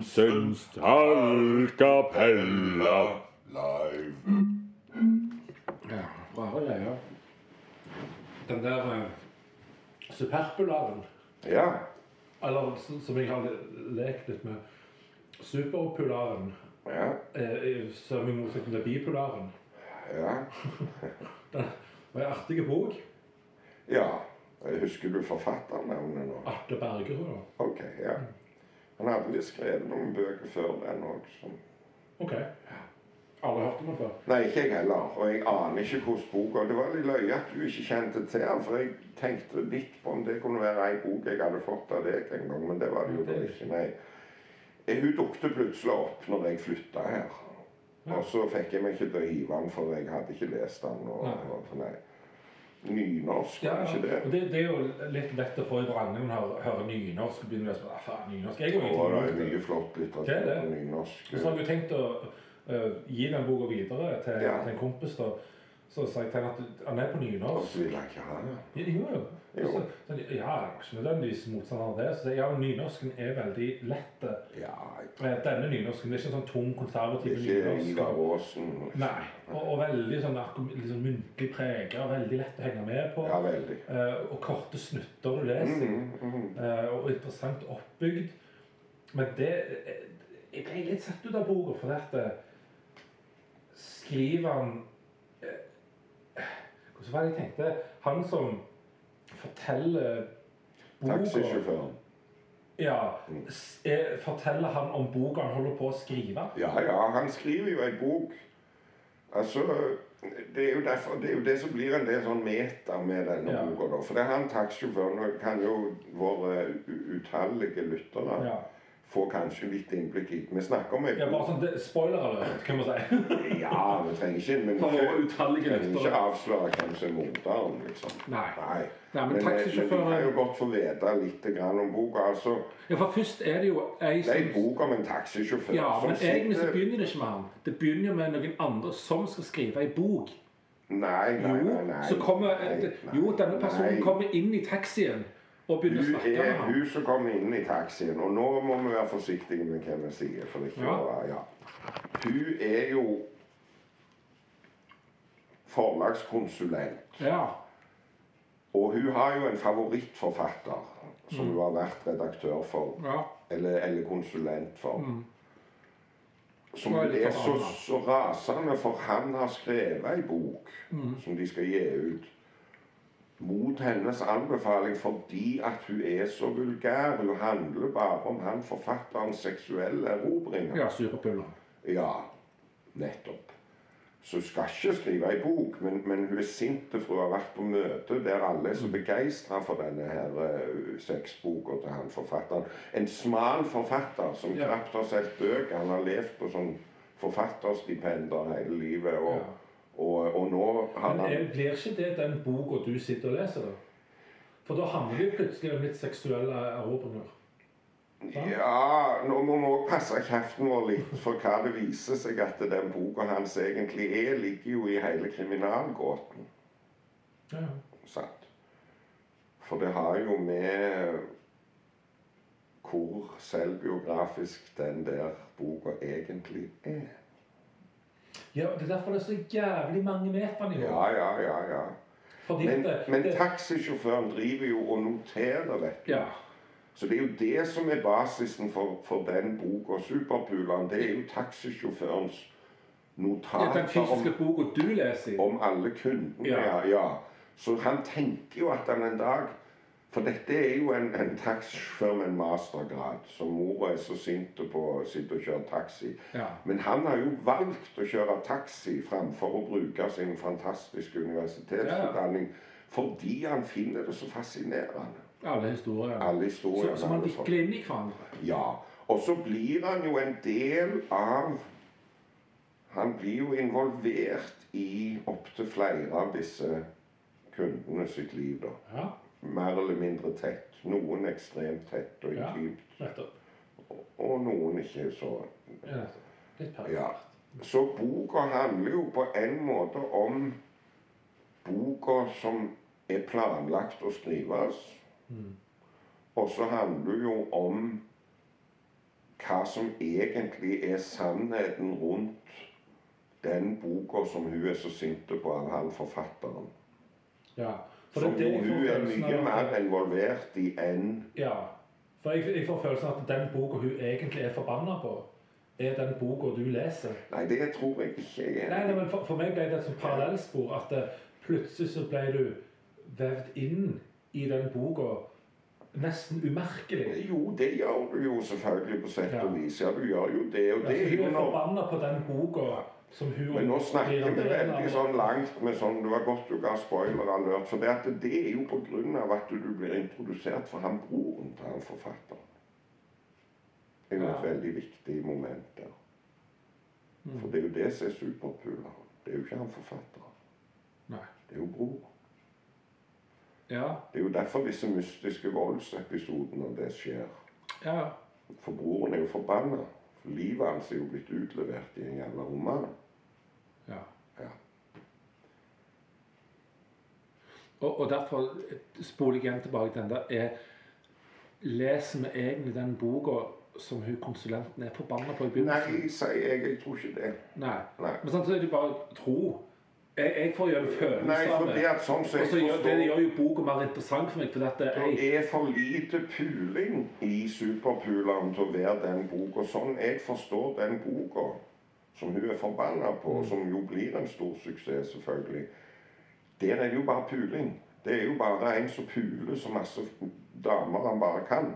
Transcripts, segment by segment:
Høie Johansens tallkapella live. Ja, rare greier. Den der uh, superpolaren, Ja. eller som som jeg har lekt litt med, superpolaren, Ja. eh, som i motsetning til bipolaren, Ja. det var en artig bok. ja. Jeg Husker du forfatternavnet nå? Atle Bergerud. Ok, ja. Han hadde visst skrevet noen bøker før den òg. Ok. Aldri hørt om den før. Nei, ikke jeg heller. Og jeg aner ikke hvordan boka Det var litt løye at du ikke kjente til den, for jeg tenkte litt på om det kunne være ei bok jeg hadde fått av deg en gang, men det var det jo det ikke. Nei. Eh, Hun dukket plutselig opp når jeg flytta her. Og så fikk jeg meg ikke til å hive den, for jeg hadde ikke lest den. Og, Nei. og, nei. Nynorsk, Ja, ikke det? det, det er jo litt lett å få i vrangene når man hører, nynorsk og begynner å spørre, ah, faen, nynorsk. Er jo det er mye flott er litteratur på nynorsk. Så har du tenkt å uh, gi den boka videre til, Ja. til en kompis. da. Så sa jeg til han at han er på nynorsk. så vil jeg ikke ha det. Ja, Jo, jo. Jo. Så, så, ja, jeg var ikke nødvendigvis motstander av det. Så jeg, ja, nynorsken er veldig lett. Ja, Eh, Denne nynorsken det er ikke en sånn tung, konservativ ikke nynorsk. Ivar og- Aasen. Nei. Og, og veldig sånn liksom muntlig prega, veldig lett å henge med på. Ja, veldig. Eh, og korte snutter du leser. Mm, mm. Eh, og interessant oppbygd. Men det eh, Jeg ble litt satt ut av boka, for at eh, skriver han Hvordan var det jeg tenkte? Han som forteller Taxisjåføren. ja, er, Forteller han om boka han holder på å skrive? Ja, ja, han skriver jo ei bok. Altså, det er, derfor, det er jo det som blir en del sånn meta med denne Ja. boka. da. For det er han taxisjåføren kan jo våre utallige lyttere Ja. Få kanskje litt innblikk i. Vi snakker om ei ja bare sånn Spoiler alert, kan man si. Ja, vi trenger ikke men vi trenger ikke avsløre hvem som er morderen, liksom. Nei. Nei. Nei, men Men, men, vi kan jo godt få vite litt grann om boka. altså. Ja, for først er det jo ei Det er som en bok om en taxisjåfør Ja, som men egentlig så begynner det ikke med han. Det begynner jo med noen andre som skal skrive ei bok. Nei, nei, nei, nei. nei så kommer, nei, nei, jo denne personen nei. kommer inn i taxien og begynne å snakke med ham. hun som kommer inn i taxien, og nå må vi være forsiktige med hva vi sier. for ikke Ja. å- ja. Hun er jo forlagskonsulent, Ja. og hun har jo en favorittforfatter som hun har vært redaktør for, ja. eller, eller konsulent for. Mm. Som hun er så, så rasende, for han har skrevet ei bok Mm. som de skal gi ut. Mot hennes anbefaling fordi at hun er så vulgær. Hun handler bare om han forfatterens seksuelle erobringer. ja superpuller. Ja, nettopp. Så hun skal ikke skrive ei bok, men, men hun er sint for hun har vært på møte der alle er så begeistra for denne her uh, sexboka til han forfatteren. En smal forfatter som Ja. knapt har solgt bøker. Han har levd på sånn forfatterstipender hele livet. Og, Ja. Og, og nå har Men han er- blir ikke det den boka du sitter og leser, da? For da handler det jo plutselig om litt seksuelle erobringer. Ja, nå må vi også passe kjeften vår litt for hva det viser seg at den boka hans egentlig er, ligger jo i hele kriminalgåten. Ja. Sant? For det har jo med hvor selvbiografisk den der boka egentlig er. Ja, Det er derfor det er så jævlig mange metanivå. Ja, ja, ja. ja. Fordi Men, at det, men taxisjåføren driver jo og noterer, dette. Ja. Så det er jo det som er basisen for, for den boka, 'Superpulene'. Det er jo taxisjåførens ja, notater den fysiske om, boka du leser om alle kundene. Ja. Ja. ja. Så han tenker jo at han en dag For dette er jo en, en taxisjåfør med en mastergrad, som mora er så sint på å sitte og kjøre taxi. Ja. Men han har jo valgt å kjøre taxi framfor å bruke sin fantastiske universitetsutdanning fordi han finner det så fascinerende. Alle historier. Alle historiene. Så, så man han vikler inn i hverandre. Ja. Og så blir han jo en del av Han blir jo involvert i opptil flere av disse kundene sitt liv, da. Ja, Mer eller mindre tett. Noen ekstremt tett og Ja. intimt, nettopp. og noen ikke så Ja. Litt perfekt. Ja. Så boka handler jo på en måte om boka som er planlagt å skrives. Mm. Og så handler det jo om hva som egentlig er sannheten rundt den boka som hun er så sint på av han forfatteren. Ja. For Som det det hun er mye at- mer involvert i enn Ja. For jeg, jeg får følelsen av at den boka hun egentlig er forbanna på, er den boka du leser. Nei, det tror jeg ikke jeg Nei, nei, men for, for meg ble det et sånt parallellspor at eh, plutselig så ble du vevd inn i den boka nesten umerkelig. Jo, det gjør du jo selvfølgelig på sett og vis. Ja, du gjør jo det. Og det Altså, er hun er forbanna på den boka Men nå snakker vi veldig sånn langt med sånn Det var godt du ga spoiler alert. For det, det er jo av at du blir introdusert for han broren til han forfatteren. Det er jo et veldig viktig moment der. Mm. For det er jo det som er superpuleren. Det er jo ikke han forfatteren. Nei. Det er jo bror. Ja. Det er jo derfor disse mystiske voldsepisodene det skjer. ja. For broren er jo forbanna. Livet hans er jo blitt utlevert i en jævla roman. ja. Ja. Og, og derfor spoler jeg igjen tilbake til den der er Leser vi egentlig den boka som hun konsulenten er forbanna på i begynnelsen? Nei, jeg, jeg. Jeg tror ikke det. Nei. Nei. Men sånn så er det bare tro. Jeg, jeg får jo en følelse Nei, av det. det sånn så det gjør jo boka mer interessant for meg. For dette, jeg, Det er for lite puling i superpuleren til å være den boka. Sånn jeg forstår den boka, som hun er forbanna på, Mm. som jo blir en stor suksess, selvfølgelig, der er det jo bare puling. Det er jo bare en som puler så masse damer han bare kan.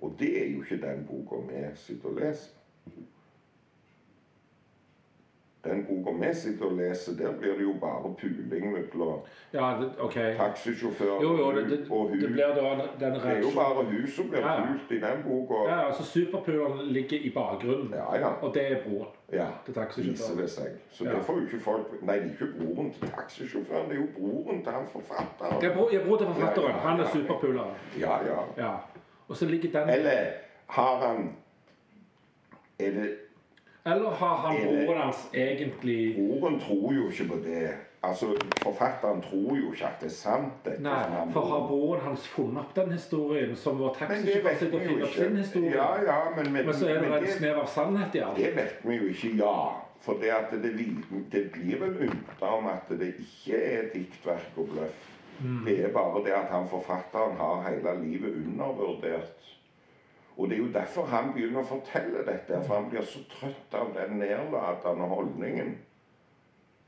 Og det er jo ikke den boka vi sitter og leser. Den boka vi sitter og leser, der blir det jo bare puling mellom ja, okay. Det, og hun. det blir da den Det er jo bare hun som blir Ja, pult i den boka. Ja, altså Superpuleren ligger i bakgrunnen, Ja, ja. og det er broren ja. til taxisjåføren. Så Ja. derfor er jo ikke folk Nei, det er ikke broren til taxisjåføren, det er jo broren til han forfatteren. Det er bro, jeg bror til forfatteren. Han er superpuleren. Ja, ja. Ja. Og så ligger den Eller har han Er det Eller har han broren hans egentlig Broren tror jo ikke på det. Altså, Forfatteren tror jo ikke at det er sant. Det, Nei, han for har broren hans funnet opp den historien som vår taxisjåfør sitter og finner opp sin historie? Ja, ja, men, men, Men så er det en snev av sannhet i alt. Det vet vi jo ikke, ja. For det, det, det blir vel ymta om at det ikke er diktverk og bløff. Mm. Det er bare det at han forfatteren har hele livet undervurdert. Og det er jo derfor han begynner å fortelle dette. For han blir så trøtt av den nedlatende holdningen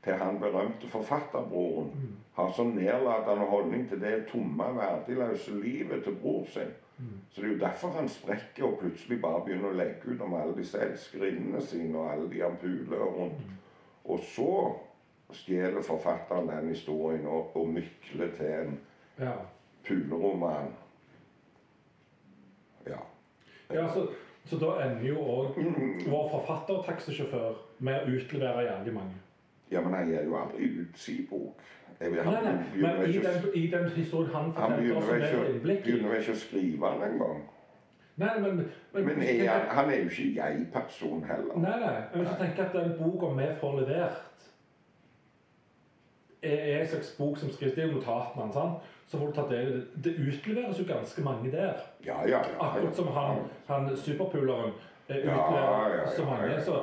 til han berømte forfatterbroren. Har så nedlatende holdning til det tomme, verdiløse livet til bror sin. Så det er jo derfor han sprekker og plutselig bare begynner å legge ut om alle disse elskerinnene sine og alle de han puler rundt. Og så stjeler forfatteren den historien og, og mykler til en Ja. puleroman. Ja. Ja så, så da ender jo òg vår forfatter og taxisjåfør med å utlevere jævlig mange. ja, men han gir jo aldri ut sin bok. Han, Nei, nei, men i den, i den historien han han forteller oss, i begynner vi ikke å skrive den engang. Nei, men, men, Men er, han- han er jo ikke jeg-person heller. Nei, nei. Men hvis du tenker at den boka vi får levert, er en slags bok som skrives Det er jo notatene hans, sant? så får du ta del i det. Det utleveres jo ganske mange der. Ja, ja, ja. Akkurat som han, han superpuleren utleverer så mange. Så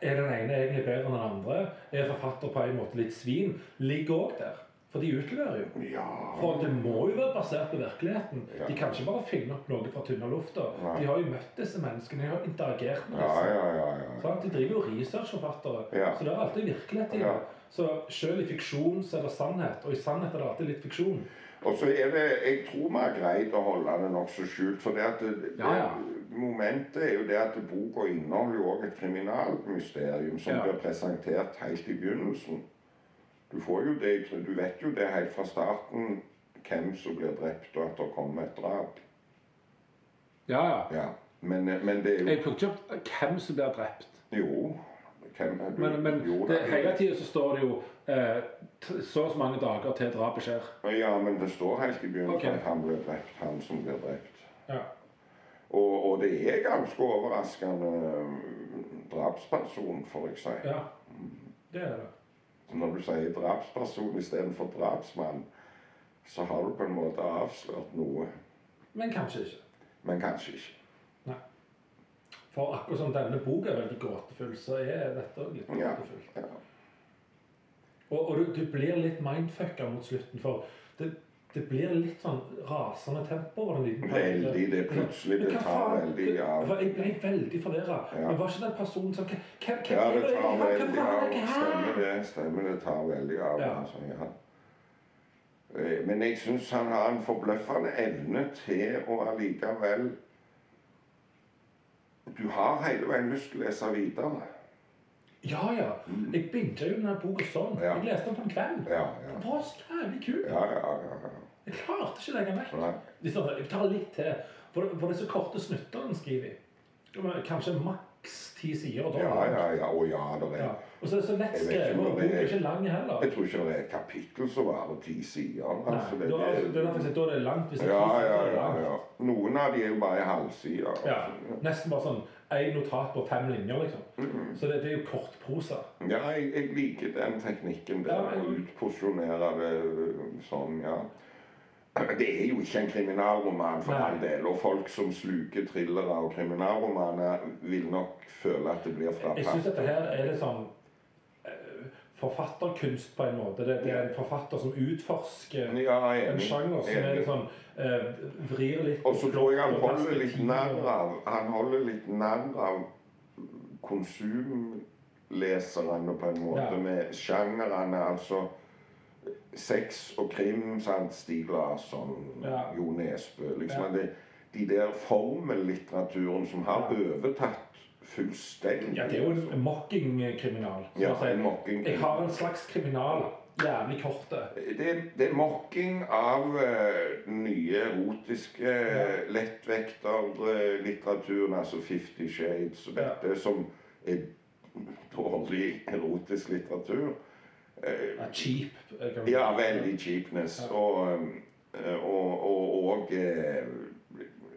er den ene egentlig bedre enn den andre. Er forfatter på en måte litt svin. Ligger òg der. For de utleverer jo. Ja. For det må jo være basert på virkeligheten. Ja. De kan ikke bare finne opp noe fra tynne lufta. De har jo møtt disse menneskene, de har interagert med disse. ja, ja, ja. Sant? De driver jo researchforfattere, så det er alltid virkelighet i det. Så selv i fiksjon så er det sannhet, og i sannhet er det alltid litt fiksjon. Og så er det Jeg tror vi har greid å holde det nokså skjult. For det at det, det, Ja, ja. momentet er jo det at boka inneholder jo også et kriminalmysterium som Ja. blir presentert helt i begynnelsen. Du får jo det, du vet jo det helt fra starten hvem som blir drept, og at det kommer et drap. Ja, ja. Ja. Men, men det er jo Jeg plukker ikke opp hvem som blir drept. Jo. Hvem er du? Men, men jo, det, det, hele tida så står det jo eh, så og så mange dager til drapet skjer. Ja, men det står helt i begynnelsen okay. at han blir drept, han som blir drept. Ja. Og, og det er ganske overraskende um, drapsperson, får jeg si. ja. Det er det. Så Når du sier drapsperson istedenfor drapsmann, så har du på en måte avslørt noe. Men kanskje ikke. Men kanskje ikke. Nei. For akkurat som denne boka er veldig gåtefull, så er dette litt Ja. Ja. Og, og du, du blir litt mindfucka mot slutten, for det, det blir litt sånn rasende tempo over den liten. Veldig. Det plutselig det tar veldig av. Jeg ble veldig forvirra. Ja. Men var ikke den personen som Ja, det er tar veldig er av. Stemmer det. Stemmer det tar veldig av. Ja. Altså, ja. Eh, Men jeg syns han har en forbløffende evne til å allikevel Du har hele veien lyst til å lese videre. Ja, ja. Jeg begynte jo denne boka sånn. Mm. Ja. Jeg leste den på en kveld. Ja, Det ja. var så jævlig kul. Ja, ja, ja. ja. Jeg klarte ikke å legge den vekk. Nei. Jeg tar litt til. For, for det er så korte snutter han skriver i. Kanskje maks ti sider. da- Ja, ja, ja. Å ja, det er Ja. Og så er det så lett skrevet, og boka det er ikke lang heller. Jeg tror ikke det er et kapittel som varer ti sider. Nei, Altså, det, da, altså, det jeg sier, da er det langt. Hvis det er ja, ja, er det ja, langt. ja. Noen av de er jo bare i halvsider. Ja, altså. Nesten bare sånn én notat på fem linjer, liksom. Mm. Så det, det er jo kortprosa. Ja, jeg, jeg liker den teknikken der. Ja, men... Utporsjonere det sånn, ja. Det er jo ikke en kriminalroman for all del. Og folk som sluker thrillere og kriminalromaner, vil nok føle at det blir Jeg syns dette her er litt sånn eh, forfatterkunst på en måte. Det, det er en forfatter som utforsker Ja, en sjanger som er litt sånn eh, Vrir litt Og så tror jeg han holder litt narr av Han holder litt narr av konsumleserne på en måte, Ja. med sjangerene. Altså sex og krim, sant? Stig Larsson, Ja. Jo Nesbø. Liksom Ja. det, De der formellitteraturen som har Ja. overtatt fullstendig. Ja, det er jo en mocking-kriminal. Ja, en mocking. Jeg har en slags kriminal. Jævlig korte. Det, det er mokking av uh, nye erotiske Ja. uh, altså Fifty Shades og dette, som er dårlig erotisk litteratur. Ja, cheap. ja, veldig cheapness. Ja. Og, eh, og, og, og eh,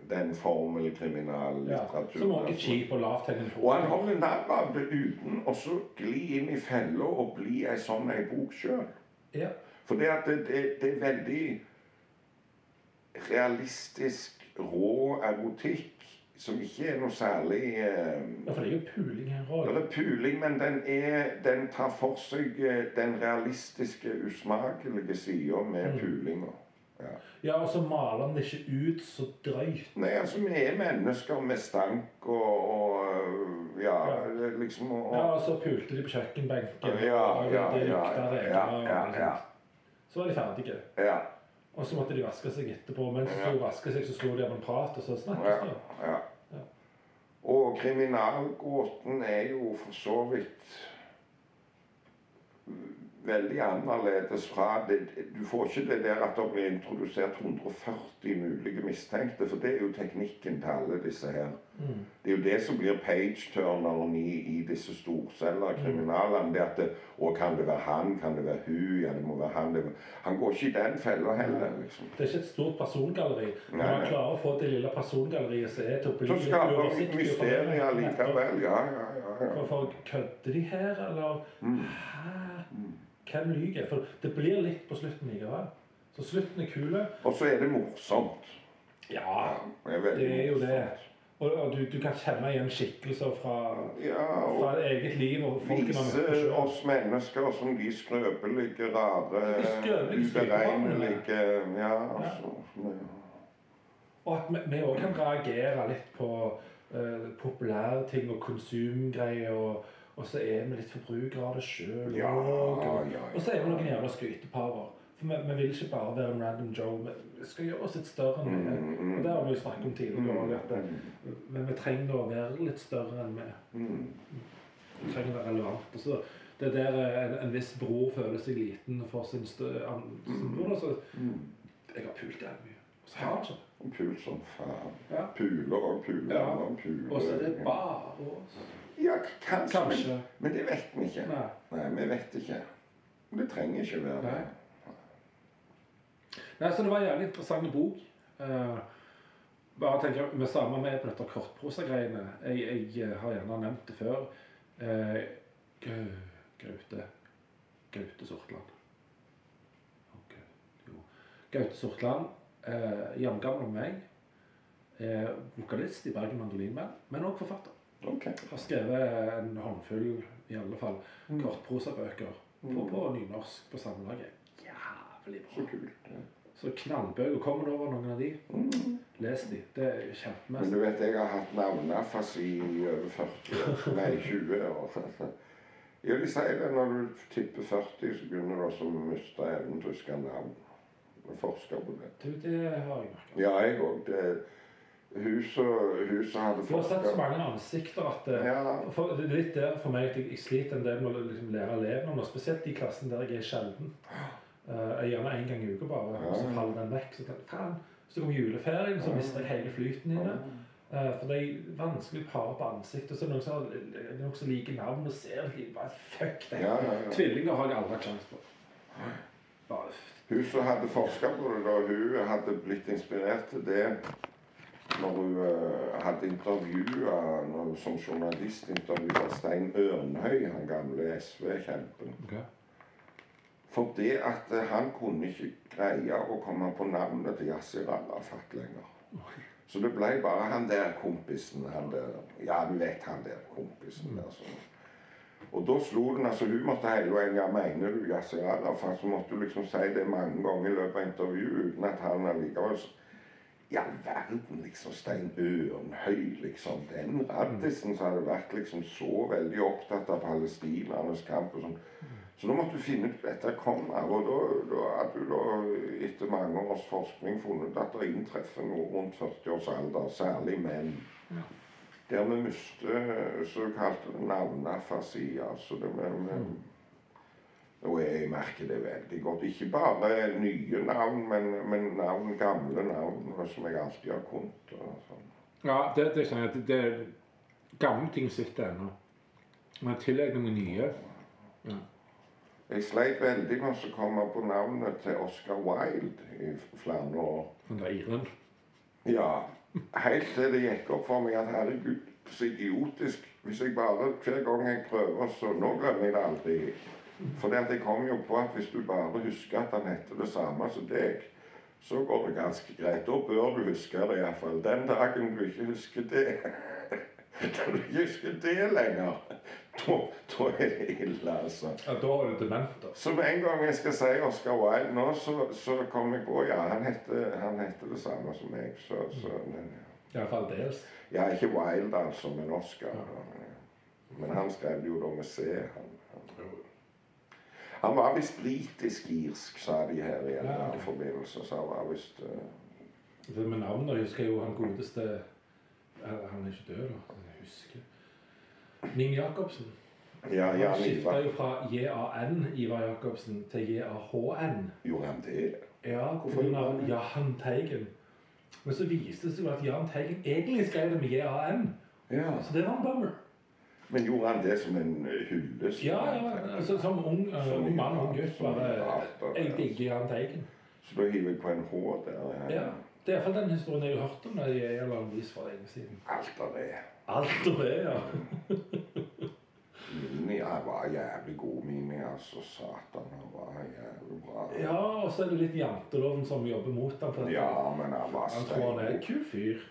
den formelkriminallitteraturen. Ja, som også er cheap og frukt. Og han holder narr av det uten å gli inn i fella og bli ei sånn ei bok sjøl. Ja. For det, det, det er veldig realistisk, rå erotikk som ikke er noe særlig eh, ja, for det er jo puling her Det er puling, men den, er, den tar for seg eh, den realistiske, usmakelige sida med Mm. pulinga. Ja. Ja, og så maler han det ikke ut så drøyt. Nei, altså, vi er mennesker med stank og, og ja, Ja. er liksom og, Ja, og så pulte de på kjøkkenbenken. Ja, og ja, det ja, lukta ja, ja, ja, ja. Så var de ferdige. ja, Og så måtte de vaske seg etterpå. Mens de Ja. vasket seg, så slo de av en prat, og så snakkes de. ja. Ja. Og kriminalgåten er jo for så vidt veldig annerledes fra det, Du får ikke det der at det blir introdusert 140 mulige mistenkte, for det er jo teknikken til alle disse her. Mm. Det er jo det som blir page-turneren i, i disse storselgerkriminalene. Det at det, å, kan det være han? Kan det være hun? Ja, det må være han. Det, han går ikke i den fella heller, liksom. Det er ikke et stort persongalleri, Når man klarer å få det lille persongalleriet som er til å bli Så skaper vi mysterier likevel. Ja, ja, ja. ja. For, for kødder de her, eller Mm. Hvem lyver? For det blir litt på slutten likevel. Så slutten er kul. Og så er det morsomt. Ja, det er, det er jo det. Og, og du, du kan kjenne igjen skikkelser fra, Ja, fra eget liv og folk. vise oss mennesker som de skrøpelige, rare, uberegnelige Ja, altså. ja. Og at vi- òg kan reagere litt på uh, populærting og konsumgreier. Og, og så er vi litt forbrukere av det sjøl. Ja, og, ja, ja. og så er vi noen jævla skrytepaver. For vi, vi vil ikke bare være en random Joe. Vi skal gjøre oss litt større enn vi er. Mm, mm. Og det har vi jo snakket om tidligere òg, men vi trenger å være litt større enn vi er. Mm. Vi trenger å være relevant. Og så det er der eh, en, en viss bror føler seg liten for sin, stø, an, sin bror. Mm. jeg har pult jævlig mye. Og så har han ikke. Og Pul som faen. Puler og puler og puler. Og så er det bare oss. Ja, kanskje. Kanskje. Men, men det vet vi ikke. Nei. Nei, vi vet ikke. Det trenger ikke være det. Nei. Nei, så det var en jævlig interessant bok. Uh, bare tenker Vi samme med på dette kortprosagreiene. Jeg, jeg eh, har gjerne nevnt det før. Uh, Gau- Gaute Gaute Sortland. Okay. jo. Gaute Sortland, uh, jevngammel med meg. Eh, vokalist i Bergen Mandolinband, men òg forfatter. Ok. Har skrevet en håndfull, i alle fall, Mm. kortprosabøker på, på nynorsk på samlaget. Jævlig Så bra. kult. ja. Så knallbøker. Kommer du over noen av de? Mm. Les de. Det er Men du vet, jeg har hatt navneafasi i over 40 år. Nei, 20 år. Jeg vil si det når du tipper 40, så begynner du også å miste evnen til å huske navn. Forsker på det. Du, det har jeg merka. Ja, jeg òg. Huset huset hadde Du har sett så mange ansikter at det, Ja. for, Det er litt der for meg at jeg, jeg sliter en del med å liksom lære elevene, noe. spesielt i klassen der jeg er sjelden. Uh, gjerne én gang i uka bare, og så faller den vekk. Så tenker jeg, faen, Hvis kommer juleferien, så mister jeg hele flyten i det. Uh, for det er vanskelig å pare på ansiktet. Så er det noen som er liker navn og ser litt bare Fuck det. Ja, ja, ja. Tvillinger har jeg aldri hatt sjanse på. Bare Hun som hadde forska på det, da, hun hadde blitt inspirert til det når hun eh, hadde intervjua som journalist intervjua Stein Ørnhøy, han gamle SV-kjempen. For det at eh, han kunne ikke greie å komme på navnet til Yasir Arafat lenger. Så det ble bare han der kompisen. Han der, ja, du vet han der kompisen der. Så. Og da slo den altså Hun måtte hele veien ja, mener du Yasir Arafat? Så måtte du liksom si det mange ganger i løpet av intervjuet uten at han allikevel I all verden, liksom. Stein Ørnhøi, liksom. Den raddisen som hadde vært liksom så veldig opptatt av palestinernes kamp og sånn. Så da måtte du finne ut dette kom av, og da, da hadde du da etter mange års forskning funnet at det inntreffer noe rundt 40 års alder, særlig menn. Der vi mister såkalte navnafasi, Altså det med, med og jeg merker det veldig godt. Ikke bare nye navn, men, men navn, gamle navn som jeg alltid har kunnet. og sånn. Ja, det, det kjenner jeg. Det, det, gamle ting sitter ennå. Men tilegner meg nye. Jeg sleit veldig med å komme på navnet til Oscar Wilde i flere år. Han der iren. Ja, helt til det gikk opp for meg at herregud, så idiotisk. Hvis jeg bare hver gang jeg prøver, så Nå glemmer jeg det aldri. For jeg kom jo på at hvis du bare husker at han heter det samme som deg, så går det ganske greit. Da bør du huske det iallfall. Den dagen du ikke husker det Når du ikke husker det lenger, da, da er det ille, altså. Ja, da er du dement, da. Så med en gang jeg skal si Oscar Wilde nå, så, så kommer jeg på Ja, han heter, han heter det samme som meg. Så, så men, Iallfall dels. ja, ikke Wilde, altså, men Oscar. Men han skrev det jo da med C. Han. Han var visst britisk-irsk, sa de her i en Ja. annen forbindelse. Så han var visst uh... Det med navnet husker jeg jo han godeste Han er ikke død, da. Jeg husker. Ning Jacobsen. Ja, Han skifta jo fra JAN Ivar Jacobsen til JAHN. Gjorde han det? Ja, Hvorfor? pga. Jahn Teigen. Men så viste det seg jo at Jahn Teigen egentlig skrev det med JAN. Ja. Så det var en bummer. Men gjorde han det som en eh, hyllest? Ja, ja, altså, som ung, uh, ung mann, og gutt, bare Jeg digger Jahn Teigen. Så da hiver jeg på en H der. Ja. Det er iallfall den historien jeg har hørt om når jeg en eller vis for lenge siden. Alt av det. Alt av det, ja. Mini jeg var jævlig god, Mini. Altså, satan, han var jævlig bra. Ja, og så er det litt janteloven som jobber mot ham. for Ja, men han var Han tror han er en kul fyr.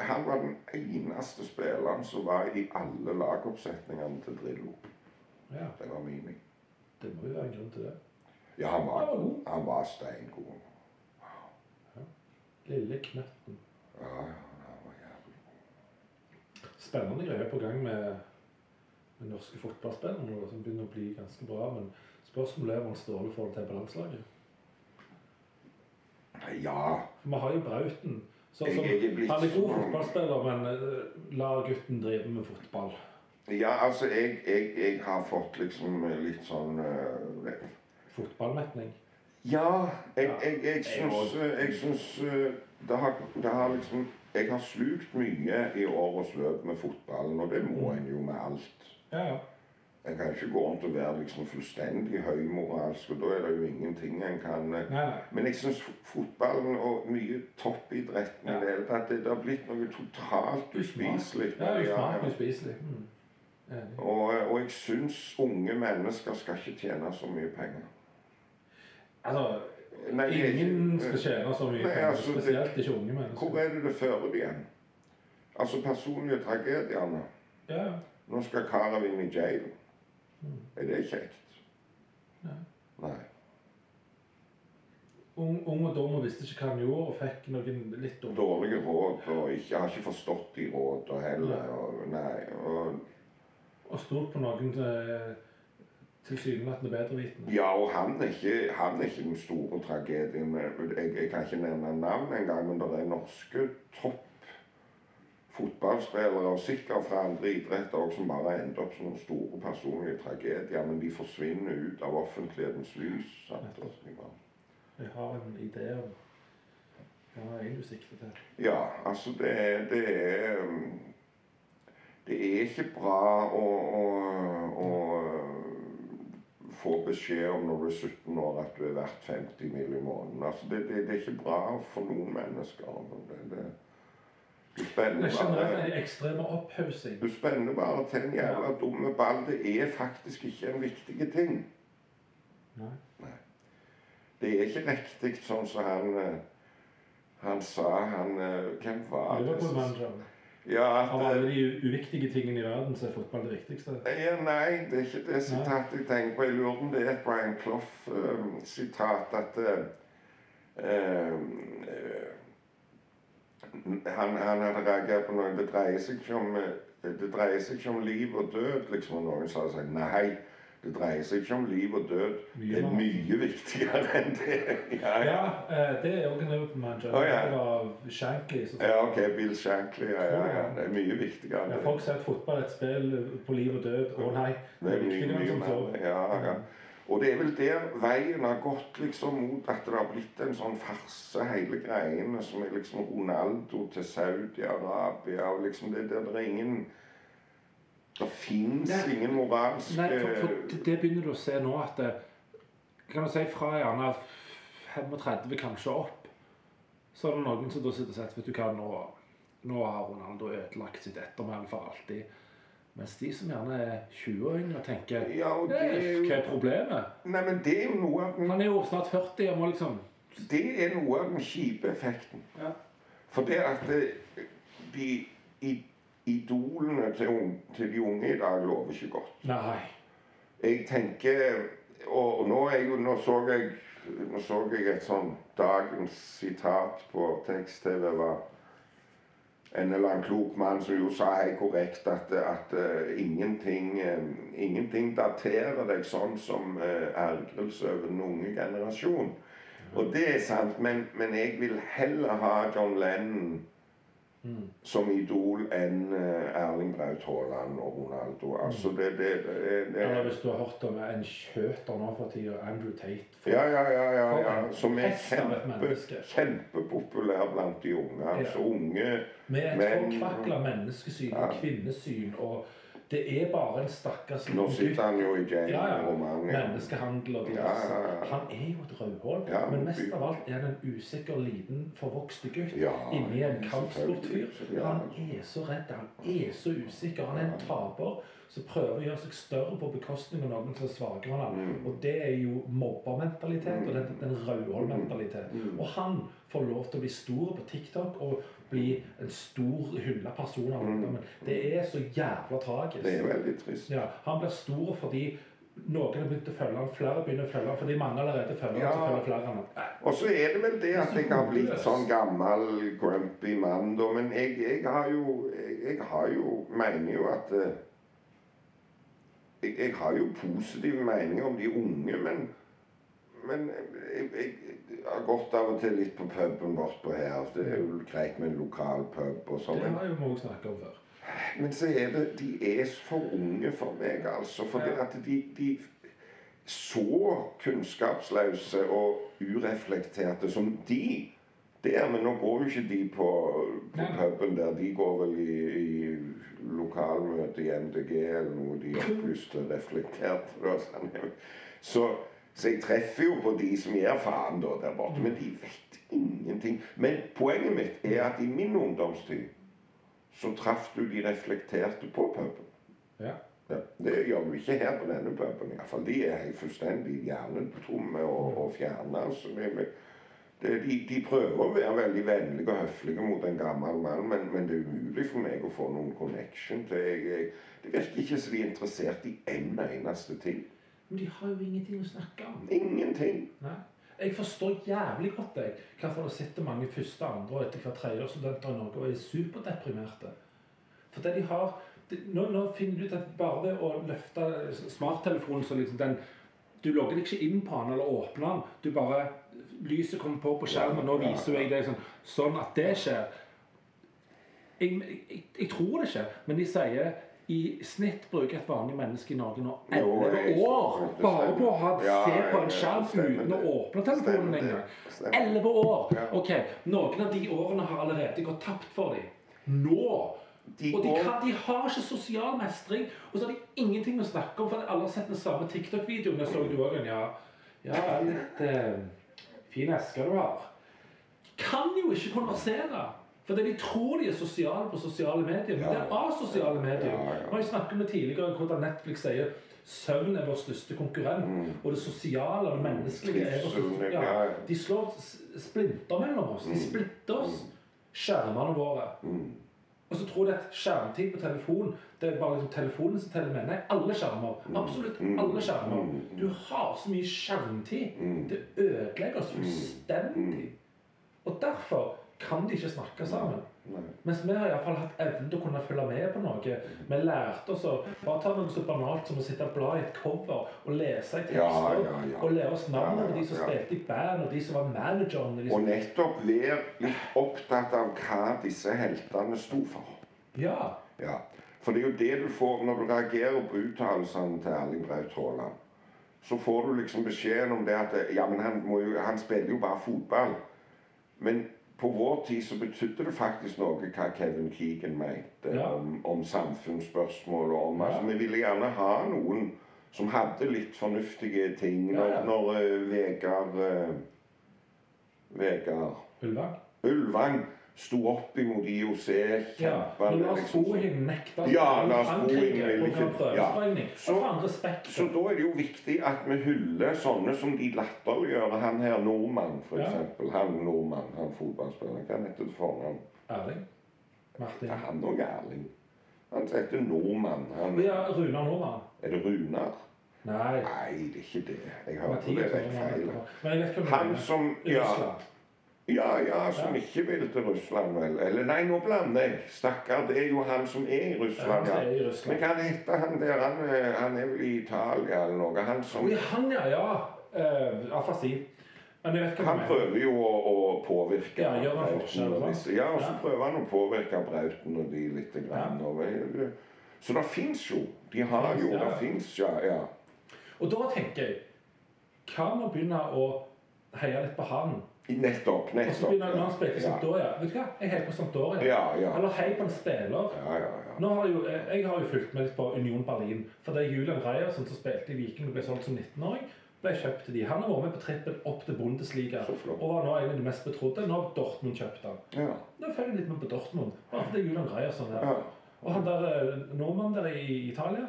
Han var den eneste spilleren som var i alle lagoppsetningene til Drillo. Ja, Det var Mimi. det må jo være en grunn til det. Ja, han var god. han var steingod. Lille knøtten. Ja, ja, han var jævlig god. Spennende greier på gang med, med norske fotballspillere som begynner å bli ganske bra. Men spørsmålet er om han Ståle får det til på landslaget. Ja. Vi har jo Brauten. Så, Jeg- som, jeg er han er god fotballspiller, men eh, la gutten drive med fotball. Ja, altså, jeg, jeg, jeg har fått liksom litt sånn uh, Fotballmetning. Ja, jeg, jeg, jeg syns, jeg syns eh, det, har, det har liksom Jeg har slukt mye i årets løp med fotballen, og det må en jo med alt. Ja, ja. En kan ikke gå rundt og være liksom fullstendig høymoralsk, og da er det jo ingenting en kan eh, Nei, nei. Men jeg syns fotballen og mye toppidretten i Ja. det hele tatt, det det har blitt noe totalt uspiselig. Ja, ja. uspiselig. Mm. Og, og jeg syns unge mennesker skal ikke tjene så mye penger. Altså, Nei, ingen skal tjene så mye penger, altså, det- spesielt ikke unge mennesker. Hvor er det det fører det igjen? Altså personlige tragediene. Ja. Nå skal karet inn i jail. Mm. Er det kjekt? Nei. Nei. Ung, ung og dum og visste ikke hva han gjorde, og fikk noen litt dumme Dårlige råd, og ikke, har ikke forstått de rådene heller. Og, nei, og, Og stolt på noen eh, tilsynelatende bedrevitende. ja, og han er, ikke, han er ikke den store tragedien. Jeg, jeg kan ikke nevne navn engang, men det er norske topp fotballspillere, og sikkert fra andre idretter også, som bare ender opp som store personlige tragedier. Men de forsvinner ut av offentlighetens lys. Sant? Jeg har en idé om hva er du sikter til. Ja, altså det, det er um, Det er ikke bra å, å, å få beskjed om når du er 17 år at du er verdt 50 mill. i måneden. Altså det, det, det er ikke bra for noen mennesker. Det, det, du spenner er bare en opphaussing. du spenner bare til en jævla dumme ball. Det er faktisk ikke en viktig ting. Nei. Det er ikke riktig sånn som han eh, han sa han eh, Hvem var det? Liverpool-manager. Ja, Av alle de uviktige tingene i verden, så er fotball det viktigste. Ja, nei, det er ikke det sitatet jeg tenker på. Jeg lurer på om det er et Brian Clough-sitat at uh, eh, han, han hadde reagert på noe. Det dreier seg ikke om, eh, det ikke om liv og død, liksom. Og noen sa sånn Nei, det dreier seg ikke om liv og død. Det er mye viktigere enn det. Ja, ja. Ja, eh, det er òg en open-manager. Oh, ja. Det var Shankly. som sa- ja ok, Bill Shankly. Ja, ja. Det er mye viktigere Ja, folk sier at fotball er et spill på liv og død. Å nei, Det er mye, viktigere mye enn som så. Ja, ja. Og det er vel der veien har gått liksom mot at det har blitt en sånn farse, hele greiene, som er liksom Ronaldo til Saudi-Arabia og liksom det der det er ingen Det fins ingen moralske Nei, for, for det, det begynner du å se nå at det, Kan du si fra gjerne 35 kanskje opp, så er det noen som da sitter og sier at vet du hva, nå, nå har Ronaldo ødelagt sitt ettermæle for alltid. Mens de som gjerne er 20 år yngre, tenker Ja, det er jo... Hva er problemet? Nei, men det er jo noe av den, Han er jo snart 40 og må liksom det er noe av den kjipe effekten. Ja. For det at det, de idolene til, til de unge i dag lover ikke godt. Nei. Jeg tenker Og, og nå, jo, nå, så jeg, nå så jeg et sånn dagens sitat på tekst-TV var en eller annen klok mann som jo sa helt korrekt at, at uh, ingenting, uh, ingenting daterer deg sånn som uh, ergrelse over den unge generasjon. Og det er sant, men, men jeg vil heller ha John Lennon Mm. som idol enn eh, Erling Braut Haaland og Ronaldo. Altså det, det, det, det, Eller hvis du har hørt om en skjøter nå for tida, Andrew Tate. For, Ja, ja, ja, ja, ja. Som er kjempe, kjempepopulær blant de unge. Altså unge Med et forkvakla menneskesyn og kvinnesyn. Og det er bare en stakkars Nå sitter han jo i jail Ja, ja. Romania. Menneskehandel og diverse. ja, ja. Han er jo et rødhål. Men mest av alt er han en usikker, liten, forvokste gutt inni en kampsportfyr. Ja. Han er så redd, han er så usikker. Han er en taper som prøver å gjøre seg større på bekostning av noen som er svakere enn han. Mm. Og det er jo mobbermentalitet og den, den rødhålmentalitet. Mm. Og han får lov til å bli stor på TikTok og bli en stor hylla person av ungdommen. Det er så jævla tragisk. Mm. Det er veldig trist. Ja, han blir stor fordi noen har begynt å følge han, flere begynner å følge han, fordi mange allerede følger Ja. han, så følger flere han. Og så er det vel det Det at jeg har blitt sånn gammel, grumpy mann, da. Men jeg, jeg har jo jeg, jeg har jo Mener jo at eh, jeg, jeg har jo positive meninger om de unge, men men jeg, jeg, jeg har gått av og til litt på puben bortpå her. Det er jo greit med en lokal pub og sånn. det har jo vi òg snakket om før. Men så er det De er for unge for meg, altså. For Ja. at de, de Så kunnskapsløse og ureflekterte som de det er, Men nå går jo ikke de på, på puben der. De går vel i, i lokalmøte i MDG eller noe. De opplyste, reflekterte. Da, sånn. så, så jeg treffer jo på de som gir faen da, der borte. Men de vet ingenting. Men poenget mitt er at i min ungdomstid så traff du de reflekterte på puben. Ja. Ja, det gjør du ikke her på denne puben. i hvert fall. De er fullstendig hjernetomme og, og fjerne. Altså. Det, det, de, de prøver å være veldig vennlige og høflige mot en gammel mann, men, men det er umulig for meg å få noen connection til jeg, jeg, Det virker ikke som de er interessert i en eneste ting. Men de har jo ingenting å snakke om. Ingenting. Nei. Jeg forstår jævlig godt jeg, hvorfor det sitter mange første, andre og etter hvert tredjeårsstudenter i Norge og er superdeprimerte. For det de har det, nå, nå finner du ut at bare ved å løfte smarttelefonen så liksom den Du logger deg ikke inn på den eller åpner den. Du bare Lyset kommer på på skjermen, nå viser jeg deg sånn, sånn at det skjer. Jeg, jeg, jeg tror det ikke, men de sier i snitt bruker et vanlig menneske i Norge nå Jo, 11 år bare på å ha se på en skjerm uten å åpne telefonen engang. Stemmer. 11 år! Ok, Noen av de årene har allerede gått tapt for dem. Nå! De og de, kan, de har ikke sosial mestring, og så har de ingenting å snakke om. For alle har sett den samme TikTok-videoen. Jeg så du òg en. Ja, ja litt eh, fin eske du har. Kan jo ikke konversere. For de tror de er sosiale på sosiale medier, men det er asosiale medier. Ja, ja. Vi har jo snakket om det tidligere hvordan Netflix sier søvn er vår største konkurrent. Mm. Og det sosiale og det menneskelige er vår største ja, ja, ja. De slår splinter mellom oss. De splitter oss. Skjermene våre. Mm. Og så tror de at skjermtid på telefon Det er bare liksom telefonen som teller med. Nei, alle skjermer. Absolutt Mm. alle skjermer. Mm. Du har så mye skjermtid. Mm. Det ødelegger oss fullstendig. Og derfor kan de ikke snakke sammen. Nei. Mens vi har i hvert fall hatt evnen til å kunne følge med på noe. Vi lærte oss å bare ta noe så banalt som å sitte og bla i et cover og lese i tekster. Ja, ja, ja. Og lære oss navnene på de som spilte i band, og de som var managerne. De Og nettopp være litt opptatt av hva disse heltene sto for. Ja. Ja, For det er jo det du får når du reagerer på uttalelsene til Erling Braut Haaland. Så får du liksom beskjeden om det at ja, men han, jo, han spiller jo bare fotball. Men på vår tid så betydde det faktisk noe hva Kevin Keegan mente Ja. om, om samfunnsspørsmål. og om, Ja. altså, Vi ville gjerne ha noen som hadde litt fornuftige ting. Når, Ja, ja. når uh, Vegard uh, Vegard Ulvang. Ulvang sto opp imot IOC, Ja. kjempa ja, Lars liksom, Bohin nekta å Ja, Lars Frankrike ville på prøvesprengning. Så- Så. Så da er det jo viktig at vi hyller sånne som de latterliggjør. Han her nordmann, for Ja. eksempel. Han nordmann, han fotballspilleren. Hva heter det foran? Erling. Martin. Er han òg Erling. Han heter nordmann. Han, Ja, Runar Nordmann. er det Runar? Nei. Nei, det er ikke det. Jeg hørte det rett feil. Han som Ja. Ja, ja som Ja. ikke vil til Russland, vel. Eller nei, nå blander jeg. Stakkar, det er jo han som er i Ja, Russland, ja. er i Russland. Men hva heter han der? Han, er- han er vel i Italia eller noe? Han som Oi, han, ja. Ja. Uh, Afasi. Men jeg vet hvem Han prøver jo å, å påvirke Ja, gjør han Brauten forskjell, og disse. Ja, og så Ja. prøver han å påvirke Brauten og de litt. Grann, og, så det fins jo. De har Finnes, jo ja. Det fins, ja. ja. Og da tenker jeg Kan man begynne å heie litt på han? Nettopp. Og så begynner han han spille. Sampdoria. Vet du hva? Jeg heier på Sampdoria. Ja, ja. Eller hei på en spiller. Ja, ja, ja. Nå har jo, jeg har jo fulgt med litt på Union Berlin. For det er Julian Reiersen som spilte i Viking og ble solgt som 19-åring. Ble kjøpt til de. Han har vært med på trippen opp til Bundesliga. Og var nå en av de mest betrodde. Nå har Dortmund kjøpt han. ja. Nå følger jeg litt med på Dortmund. Bare fordi det er Julian Reiersen her. ja. Og han der eh, nordmannen der i Italia,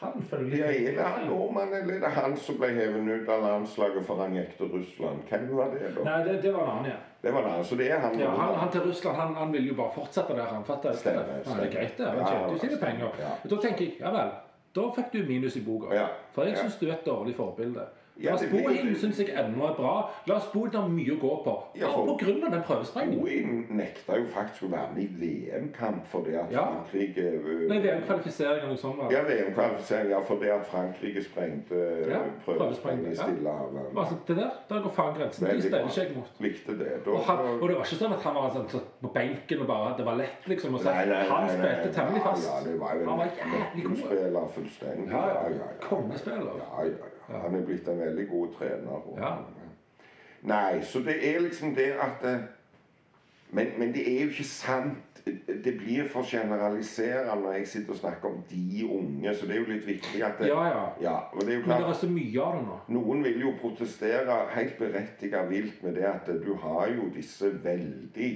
han følger er det han nordmann, eller er det han som ble hevet ut av landslaget for han gikk til Russland? Hvem var det, da? Nei, det, det var en annen, ja. Det var han, så det er han. ja han, han til Russland han, han vil jo bare fortsette der. Han fatter Stemmer, det stemmer. er greit, det. Han tjente jo sine penger. ja. Da tenker jeg ja vel, da fikk du minus i boka. Ja, For jeg syns du er et dårlig forbilde. Ja, Lars bo jo Bohin syns jeg ennå er bra. Lars Bohin har mye å gå på. Ja, for- på grunn av den prøvesprengningen. Bohin nekta jo faktisk å være med i VM-kamp fordi at Ja. Frankrike øh, Nei, VM-kvalifisering eller noe sånt. Ja, VM-kvalifisering, ja, fordi at Frankrike sprengte Ja, ja, prøvespreng i ja. Stillehavet. Altså, det der, der går faen grensen. De steller ikke jeg mot. Likte det. Da, Og, han, og det var ikke sånn at han var sånn, så på benken og bare Det var lett, liksom. Og så, Nei, nei, han spilte temmelig fast. Ja, det var jo Han var en jævlig god. nøkkelspiller fullstendig. Ja, ja. ja, ja. Kongespiller. Ja, ja, ja. Han er blitt en veldig god trener. Ja. Nei, så det er liksom det at eh, men, men det er jo ikke sant. Det blir for generaliserende når jeg sitter og snakker om de unge, så det er jo litt viktig at det, Ja, ja. ja, det jo Men det er så mye av det nå. Noen vil jo protestere helt berettiget vilt med det at du har jo disse veldig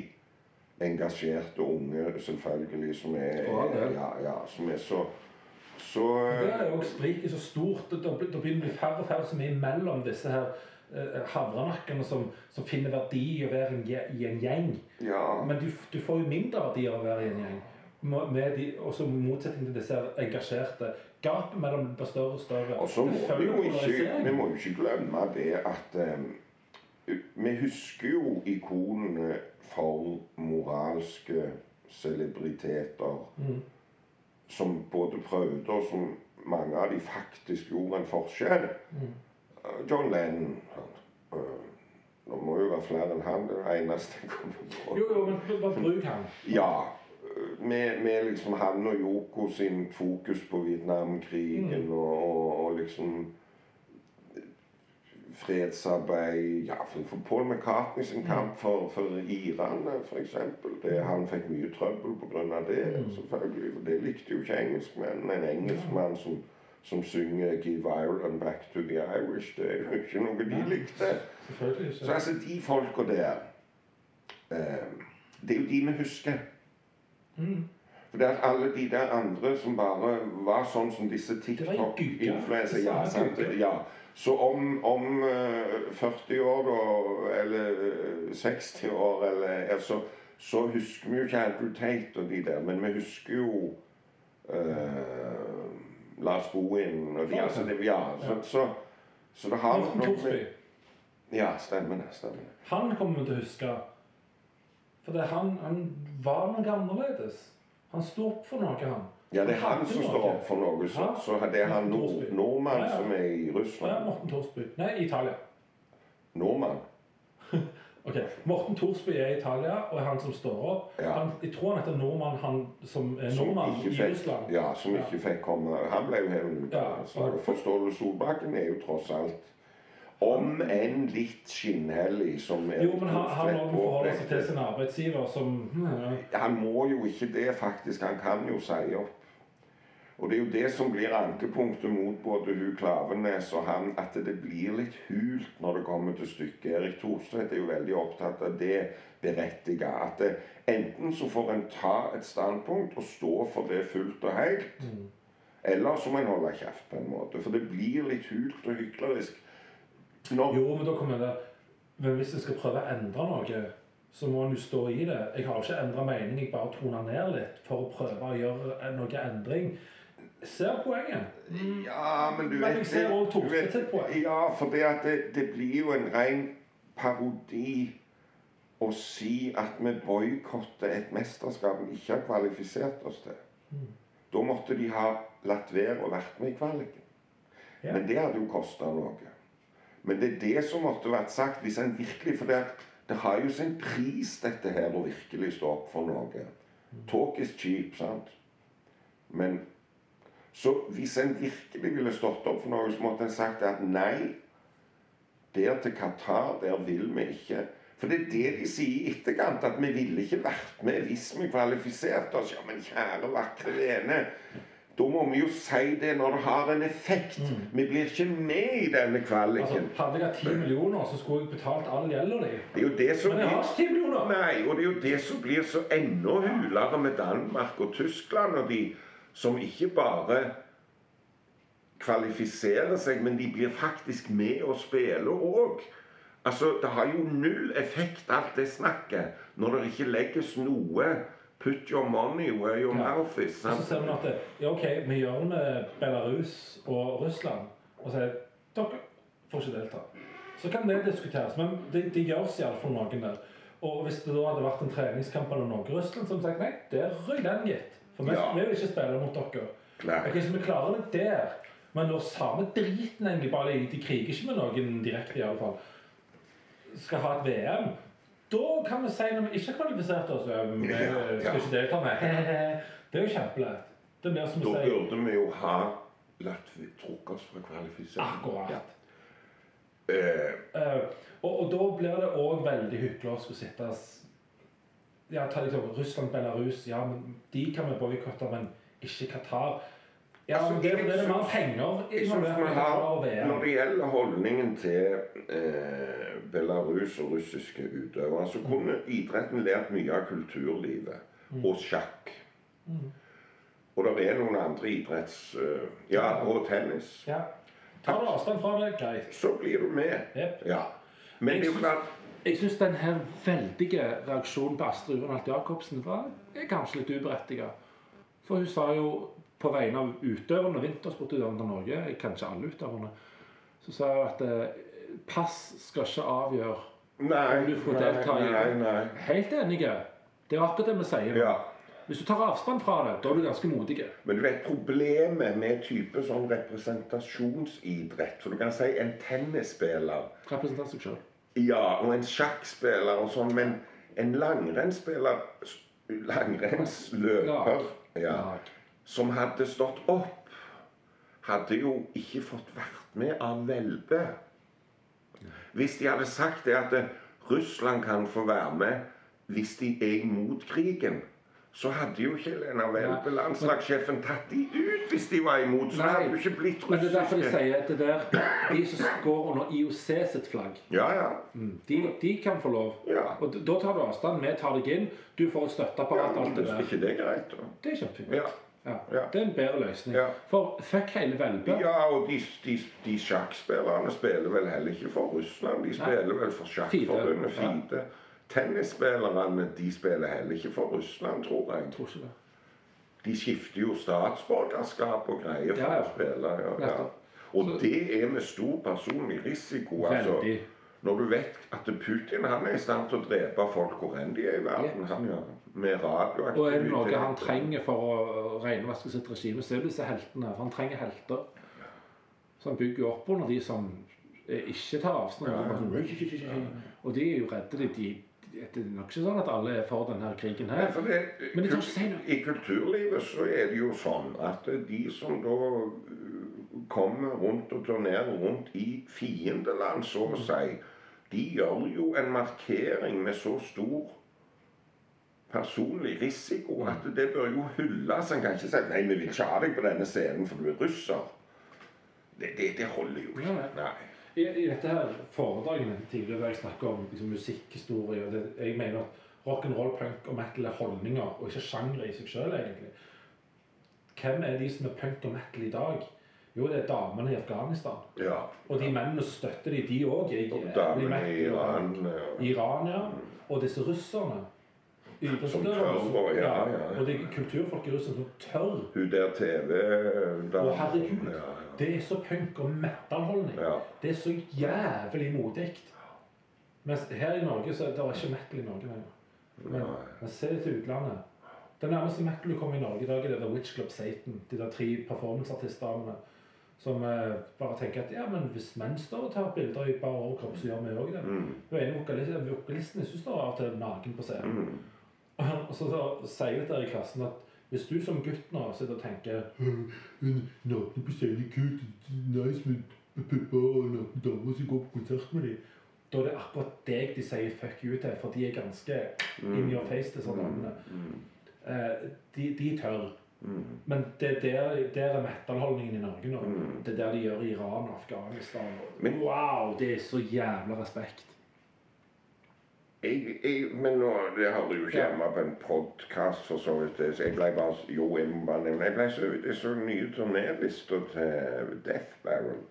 engasjerte unge, selvfølgelig, som er, ja, ja, som er så så Det er jo også spriket så stort. Da begynner det å bli færre og færre som er imellom disse her eh, havrenakkene som, som finner verdi i å være en, i en gjeng. Ja. Men du, du får jo mindre verdi av å være i en gjeng. Med de, også motsetning til disse engasjerte. Gapet mellom blir større og større. Og så må vi jo ikke, vi må jo ikke glemme det at um, Vi husker jo ikonene for moralske celebriteter Mm. Som både prøvde, og som mange av de faktisk gjorde en forskjell. Mm. Eh, John Lennon? Eh, Nå må jo være flere enn han, det er det eneste jeg kommer på. Jo, jo, men bare bruk han. Ja. Med, med liksom han og Yoko sin fokus på Vietnamkrigen Mm. og, og, og liksom fredsarbeid Ja, for, Paul McCartney sin kamp for, for Iran, f.eks. Han fikk mye trøbbel pga. det, Mm. selvfølgelig. for Det likte jo ikke engelskmennene. En engelskmann som, som synger 'Give Ireland back to the Irish', det er jo ikke noe de likte. Så altså, de folka der eh, Det er jo de vi husker. Mm. For det er alle de der andre som bare var sånn som disse. Ja, gugger. ja. Så om, om eh, 40 år, da, eller eh, 60 år, eller altså, så husker vi jo ikke Andrew Tate og de der, men vi husker jo eh, Lars Bohin og de. Altså, det, ja, så, så, så det har Morten Thorsby. Ja, stemmer det. stemmer det. Han kommer vi til å huske. For han, han var noe annerledes. Han sto opp for noe, han. Ja, det er han som står opp for noe. Så, så det er han nord, nordmann Ja, ja. som er i Ja, Russland. Morten Thorsby. Nei, Italia. Nordmann. Ok, Morten Thorsby er i Italia og er han som står opp. Ja. Han, jeg tror han heter nordmann, han som er Som nordmann ikke i fikk, Russland. ja, som ikke fikk komme Han ble jo hevet ut Ja. av slaget. For Ståle Solbakken er jo tross alt om enn litt skinnhellig, som er Jo, men han, han må forholde seg til sin arbeidsgiver som ja. Han må jo ikke det, faktisk. Han kan jo si opp. Og det er jo det som blir ankepunktet mot både hun Klavenes og han, at det blir litt hult når det kommer til stykket. Erik Thorstvedt er jo veldig opptatt av det berettiget. At det, enten så får en ta et standpunkt og stå for det fullt og helt, Mm. eller så må en holde kjeft på en måte. For det blir litt hult og hyklerisk. Når, Jo, men da kommer det Men hvis jeg skal prøve å endre noe, så må en jo stå i det. Jeg har ikke endra mening, jeg bare toner ned litt for å prøve å gjøre noe endring. Ser poenget. Ja, men du Men vet jeg ser også vet- sitt poeng. Ja, for det, at det, det blir jo en ren parodi å si at vi boikotter et mesterskap vi ikke har kvalifisert oss til. Mm. Da måtte de ha latt være å vært med i kvaliken. Ja. Men det hadde jo kosta noe. Men det er det som måtte vært sagt hvis en virkelig For det, det har jo sin pris, dette her, å virkelig stå opp for noe. Talk is cheap, sant? Men så hvis en virkelig ville stått opp for noe, så måtte en sagt at nei, der til Qatar, der vil vi ikke. For det er det de sier i etterkant, at vi ville ikke vært med hvis vi kvalifiserte oss. Ja, men kjære, vakre vene. Da må vi jo si det når det har en effekt. Vi blir ikke med i denne Altså, hadde jeg hatt 10 millioner, så skulle jeg betalt all gjelda di. Det er jo det som Men jeg har ikke 10 millioner! Nei, og det er jo det som blir så enda hulere med Danmark og Tyskland og de som ikke bare kvalifiserer seg, men de blir faktisk med og spiller òg. Altså, det har jo null effekt, alt det snakket, når det ikke legges noe Put your money where your Ja. mouth is. Så ser man at det, ja, ok, vi gjør det med Belarus og Russland. Og sier dere får ikke delta. Så kan det diskuteres, men det, det gjøres iallfall noen der. Og hvis det da hadde vært en treningskamp eller noe i Russland, så vi sagt nei, der røy den, gitt. For vi, Ja. vi vil ikke spille mot dere. Nei. Ok, Så vi klarer det der. Men når samme driten egentlig bare de, kriger ikke med noen direkte, i alle fall, skal ha et VM da kan vi si når vi ikke har kvalifisert oss Vi skal ja. ikke delta med. Det er jo kjempelett. Det blir som Da burde vi jo ha latt vi trukket oss fra kvalifisering. akkurat. Ja. Uh, uh, og, og da blir det òg veldig hyggelig å sitte s- Ja, ta liksom Russland, Belarus Ja, men de kan vi boikotte, men ikke Qatar. Ja, Altså, men det, det er mer penger Jeg synes har, Når det gjelder holdningen til eh, Belarus og russiske utøvere, så kunne idretten lært mye av kulturlivet og sjakk. Og det er noen andre idretts... Uh, ja, og tennis. Ja. Tar du avstand fra det, greit. så blir du med. Yep. Ja. Men det er jo klart Jeg syns den her veldige reaksjonen på Astrid Urenholt Jacobsen var kanskje litt uberettiget. For hun sa jo på vegne av utøverne, vintersportutøverne til Norge, kanskje alle utøverne, så sa hun at eh, pass skal ikke avgjøre Nei, om du får delta i nei, nei. Helt enige. Det er akkurat det vi sier. Ja. Hvis du tar avstand fra det, da er du ganske modig. Men du vet problemet med type sånn representasjonsidrett For du kan si en tennisspiller Representant seg sjøl. Ja, og en sjakkspiller og sånn, men en langrennsspiller Langrennsløper ja, som hadde stått opp, hadde jo ikke fått vært med av Velbe. Hvis de hadde sagt det at Russland kan få være med hvis de er imot krigen, så hadde jo ikke Lena Welbe, landslagssjefen, tatt de ut hvis de var imot. Så hadde jo ikke blitt Men det er derfor de sier at det der, de som går under IOC sitt flagg, Ja, ja. de, de kan få lov. Ja. Og da tar du avstand. Vi tar deg inn. Du får et ja støtteapparat. men alt det er der. ikke det greit, da? Det er kjempefint. Ja. Ja. Ja. Det er en bedre løsning. Ja. For fuck hele Velbe. Ja, og de, de, de sjakkspillerne spiller vel heller ikke for Russland. De spiller vel for Sjakkforbundet ja. Fide. Tennisspillerne de spiller heller ikke for Russland, tror jeg. Tror ikke det. De skifter jo statsborgerskap og greier for Ja, ja. å spille. Ja. Og det er med stor personlig risiko. altså. Veldig. Når du vet at Putin han er i stand til å drepe folk hvor enn de er i verden, han. Med radioaktivitet. Og er det noe han trenger for å renvaske sitt regime, så er det disse heltene. For han trenger helter. som bygger opp under de som eh, ikke tar avstand. Og de er jo redde. De, de, det er nok ikke sånn at alle er for denne krigen her. for det, Men det ikke si noe. I kulturlivet så er det jo sånn at de som da uh, kommer rundt og turnerer rundt i fiendeland, så å si, de gjør jo en markering med så stor personlig risiko at det bør jo hylles. En kan ikke si 'nei, vi vil ikke ha deg på denne scenen, for du er russer'. Det, det, det holder jo ikke. Nei. I, I dette her foredragene tidligere har jeg snakket om liksom, musikkhistorie og det, Jeg mener at rock'n'roll, punk og metal er holdninger og ikke sjangre i seg sjøl, egentlig. Hvem er de som er punk og metal i dag? Jo, det er damene i Afghanistan. Ja. Og de mennene som støtter de, de òg Og damene i og Iran ja. Iran, ja. Og disse russerne. Som tør, ja, ja. ja. Og det er kulturfolk i Russland som tør. Hun der TV da, Å, herregud. Ja, Det er så punk og metal-holdning. ja. Det er så jævlig modig. Mens her i Norge så er det ikke metal i Norge lenger. Men, men se til utlandet. Det nærmeste metal du kommer i Norge i dag, er The Witch Club Satan. De der tre performanceartistdamene som eh, bare tenker at ja, men hvis menn står og tar bilder i bare overkropp, så gjør vi òg det. Mm. Hun ene vokalisten, vokalisten jeg synes står av og til naken på scenen. Mm. Og så, så sier jeg til i klassen at hvis du som gutt nå sitter og tenker Nakne på scenen, kult, nice med pupper og nakne damer som går på konsert med dem. Da er det akkurat deg de sier fuck you til, for de er ganske in your face, disse damene. Mm. Eh, de, de tør. Mm. Men det er der, der er metal-holdningen i Norge nå. Mm. Det er der de gjør i Iran og Afghanistan. Men- wow, det er så jævla respekt. Jeg, jeg, men nå, det hører jo ikke hjemme på en podkast, for så vidt. Så jeg ble bare Jo, jeg må bare nevne Jeg ble så Jeg så nye turnélister til Death Barrel.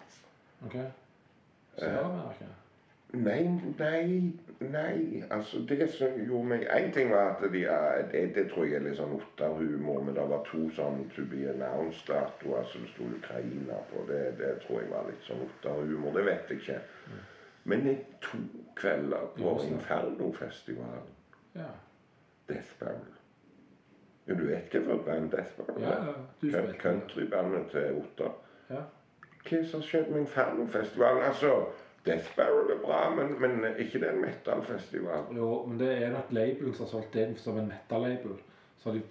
Ok? Så det var ikke? Nei, nei, nei. Altså, det som gjorde meg Én ting var at de det, det tror jeg er litt sånn otterhumor, men det var to sånn to be announced-datoer som det sto Ukraina på. Det, det tror jeg var litt sånn otterhumor. Det vet jeg ikke. Men jeg to kvelder på Inferno-festivalen Ja. Death Barrel. Ja, du vet hva for et band Death Barrel Ja, ja. Du Countrybandet til Otta. Ja. Hva som skjedde med Inferno-festivalen? Altså, Death Barrel er bra, men, men ikke det er en metal-festival. Jo, men det er nok labelen som har solgt det inn som en metal-label. Så har de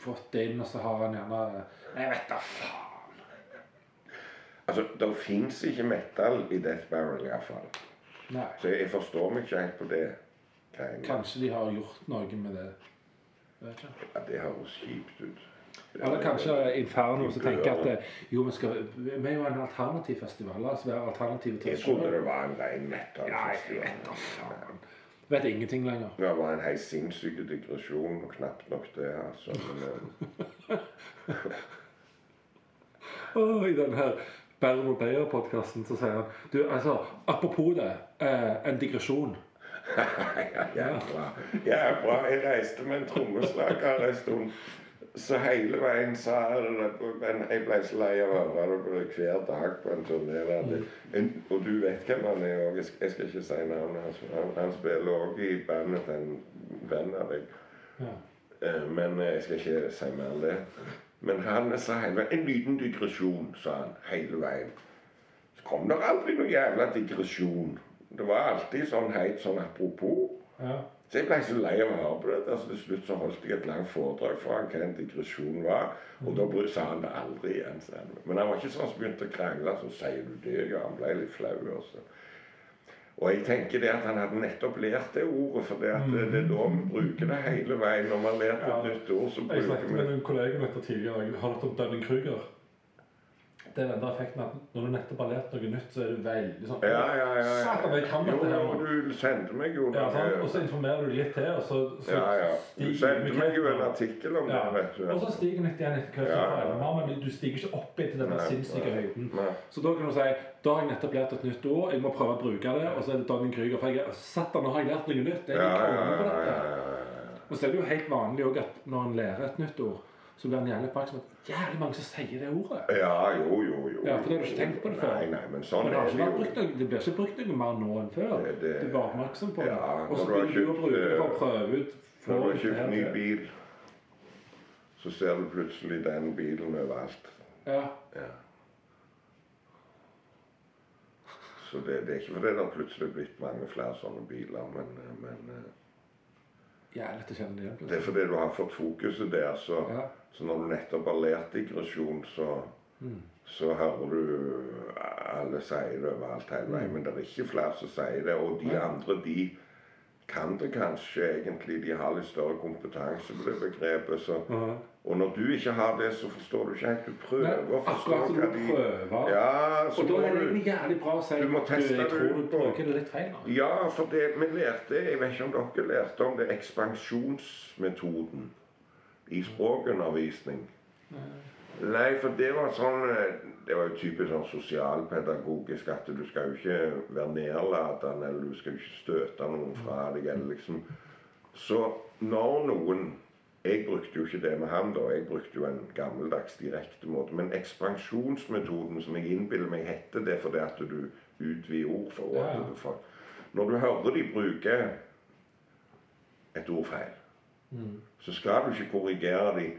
fått det inn, og så har han gjerne Jeg vet da faen. Altså, Det fins ikke metal i Death Barrel iallfall. Nei. Så jeg, forstår meg ikke helt på det. greiene. Kanskje de har gjort noe med det. det. Ja, det høres kjipt ut. Eller kanskje Inferno som tenker at eh, jo, vi, skal, vi er jo en alternativ festival. La oss være alternative til Jeg trodde det var en ren Ja, metal-festival. vet. Vet ingenting lenger. Det var en helt sinnssyk digresjon, og knapt nok det, altså. Eh, I den her og Beyer-podkasten, så sier han Du, altså, apropos det, en digresjon. Ja, bra. Ja, bra. Jeg reiste med en trommeslager en stund. Så hele veien sa jeg men jeg ble så lei av å høre det hver dag på en turné. En, og du vet hvem han er òg. Jeg, skal- ikke si navnet hans. Han, han spiller òg i bandet til en venn av deg. Ja. Eh, Men eh, jeg skal ikke si mer om det. Men han sa hele veien En liten digresjon, sa han hele veien. Så kom det aldri noe jævla digresjon. Det var alltid sånn helt sånn apropos. Ja. Så jeg ble så lei av å høre på det. Altså, til slutt så holdt jeg et langt foredrag for han hva en digresjon var. Og da sa han det aldri igjen. Men han var ikke sånn som begynte å krangle. Så sier du det? Ja, han ble litt flau. Også. Og jeg tenker det at han hadde nettopp lært det ordet, for det, at det, er da vi bruker det hele veien. Når vi har lært et Ja. nytt ord, så Jeg snakket med en kollega om dette tidligere. Har om Dunning-Kruger. Det er den der effekten at når du nettopp har lært noe nytt, så er du veldig sånn Ja, ja, ja. ja. Satan, jeg kan dette her jo, du sendte meg jo Ja, sant? Og så informerer du litt til, og så, så Ja, ja. Du sendte meg jo en artikkel om Ja. det, vet du. Og så stiger nytt igjen etter hvert. Ja, ja. Men du stiger ikke opp etter denne sinnssyke høyden. Så da kan du si da har jeg nettopp lært et nytt ord, jeg må prøve å bruke det, og så er det Dunning Krüger. For jeg Satan, nå har jeg lært noe nytt. Jeg er ja, ja, ja, ja, ja. Og så er det jo helt vanlig òg at når en lærer et nytt ord, så blir en jævlig oppmerksom på at jævlig mange som sier det ordet. Ja, jo, jo, jo. Ja, for da har du ikke tenkt på det før. Nei, nei, men sånn Men det, er det jo. det blir ikke brukt noe mer nå enn før. Det- det- Du var oppmerksom på det. Ja, og så begynner du å bruke det for å eh, prøve ut Når du har kjøpt ny bil, så ser du plutselig den bilen overalt. Ja. Ja. Så det, det er ikke fordi det har plutselig blitt mange flere sånne biler, men, men ja, Jævlig til å det det er fordi du har fått fokuset der. Så, Ja. Så når du nettopp har lært digresjon, så, Mm. så hører du alle sier det overalt hele veien. Men det er ikke flere som sier det. Og de andre, de kan det kanskje egentlig. De har litt større kompetanse på det begrepet. Så, og når du ikke har det, så forstår du ikke helt. Du prøver å forstå hva de prøver. Ja, så Og da er det egentlig jævlig bra å si Du må du, jeg tror du bruker det litt feil. Ja, for det vi lærte Jeg vet ikke om dere lærte om det ekspansjonsmetoden i språkundervisning. Nei, for det var sånn eh, Det var jo typisk sånn sosialpedagogisk at du skal jo ikke være nedlatende, eller du skal jo ikke støte noen fra deg, eller liksom Så når noen Jeg brukte jo ikke det med ham, da. Jeg brukte jo en gammeldags direkte måte. Men ekspansjonsmetoden, som jeg innbiller meg heter det fordi at du utvider ord for. Når du hører de bruke et ord feil, Mm. så skal du ikke korrigere dem.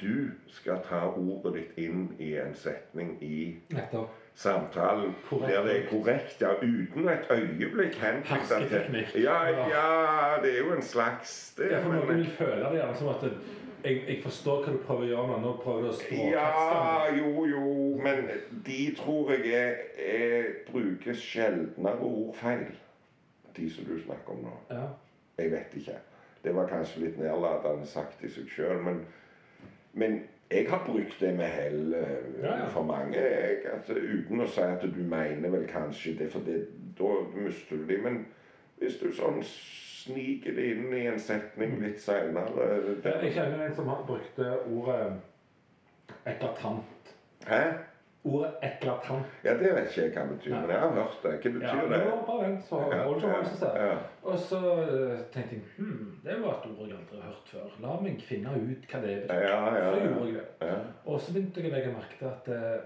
Du skal ta ordet ditt inn i en setning i Nettopp. samtalen Korrekt. der det er korrekt, ja, uten et øyeblikk Hersketeknikk. Ja, Ja. det er jo en slags det, Ja, for men- noen vil føle det gjerne som at jeg, jeg forstår hva du prøver å gjøre nå. Nå prøver du å språkkaste Ja, jo, jo, men de tror jeg er, er bruker sjeldnere ordfeil. De som du snakker om nå. Ja. Jeg vet ikke. Det var kanskje litt nedlatende sagt i seg sjøl, men, men jeg har brukt det med hell eh, Ja, ja. for mange. Jeg, altså, uten å si at du mener vel kanskje det, for det, da mister du det. Men hvis du sånn sniker det inn i en setning litt seinere Jeg kjenner en som har brukte ordet eklatant. Hæ? Ordet eklatant. Ja, det vet ikke jeg hva det betyr, men jeg har hørt det. Hva betyr Ja, det? var bare en som Ja, ja, seg. ja. Og så eh, tenkte jeg hm, det var et ord jeg aldri har hørt før. La meg finne ut hva det betyr. Ja, ja, Så gjorde jeg det. ja. Og så begynte jeg å legge merke til at eh,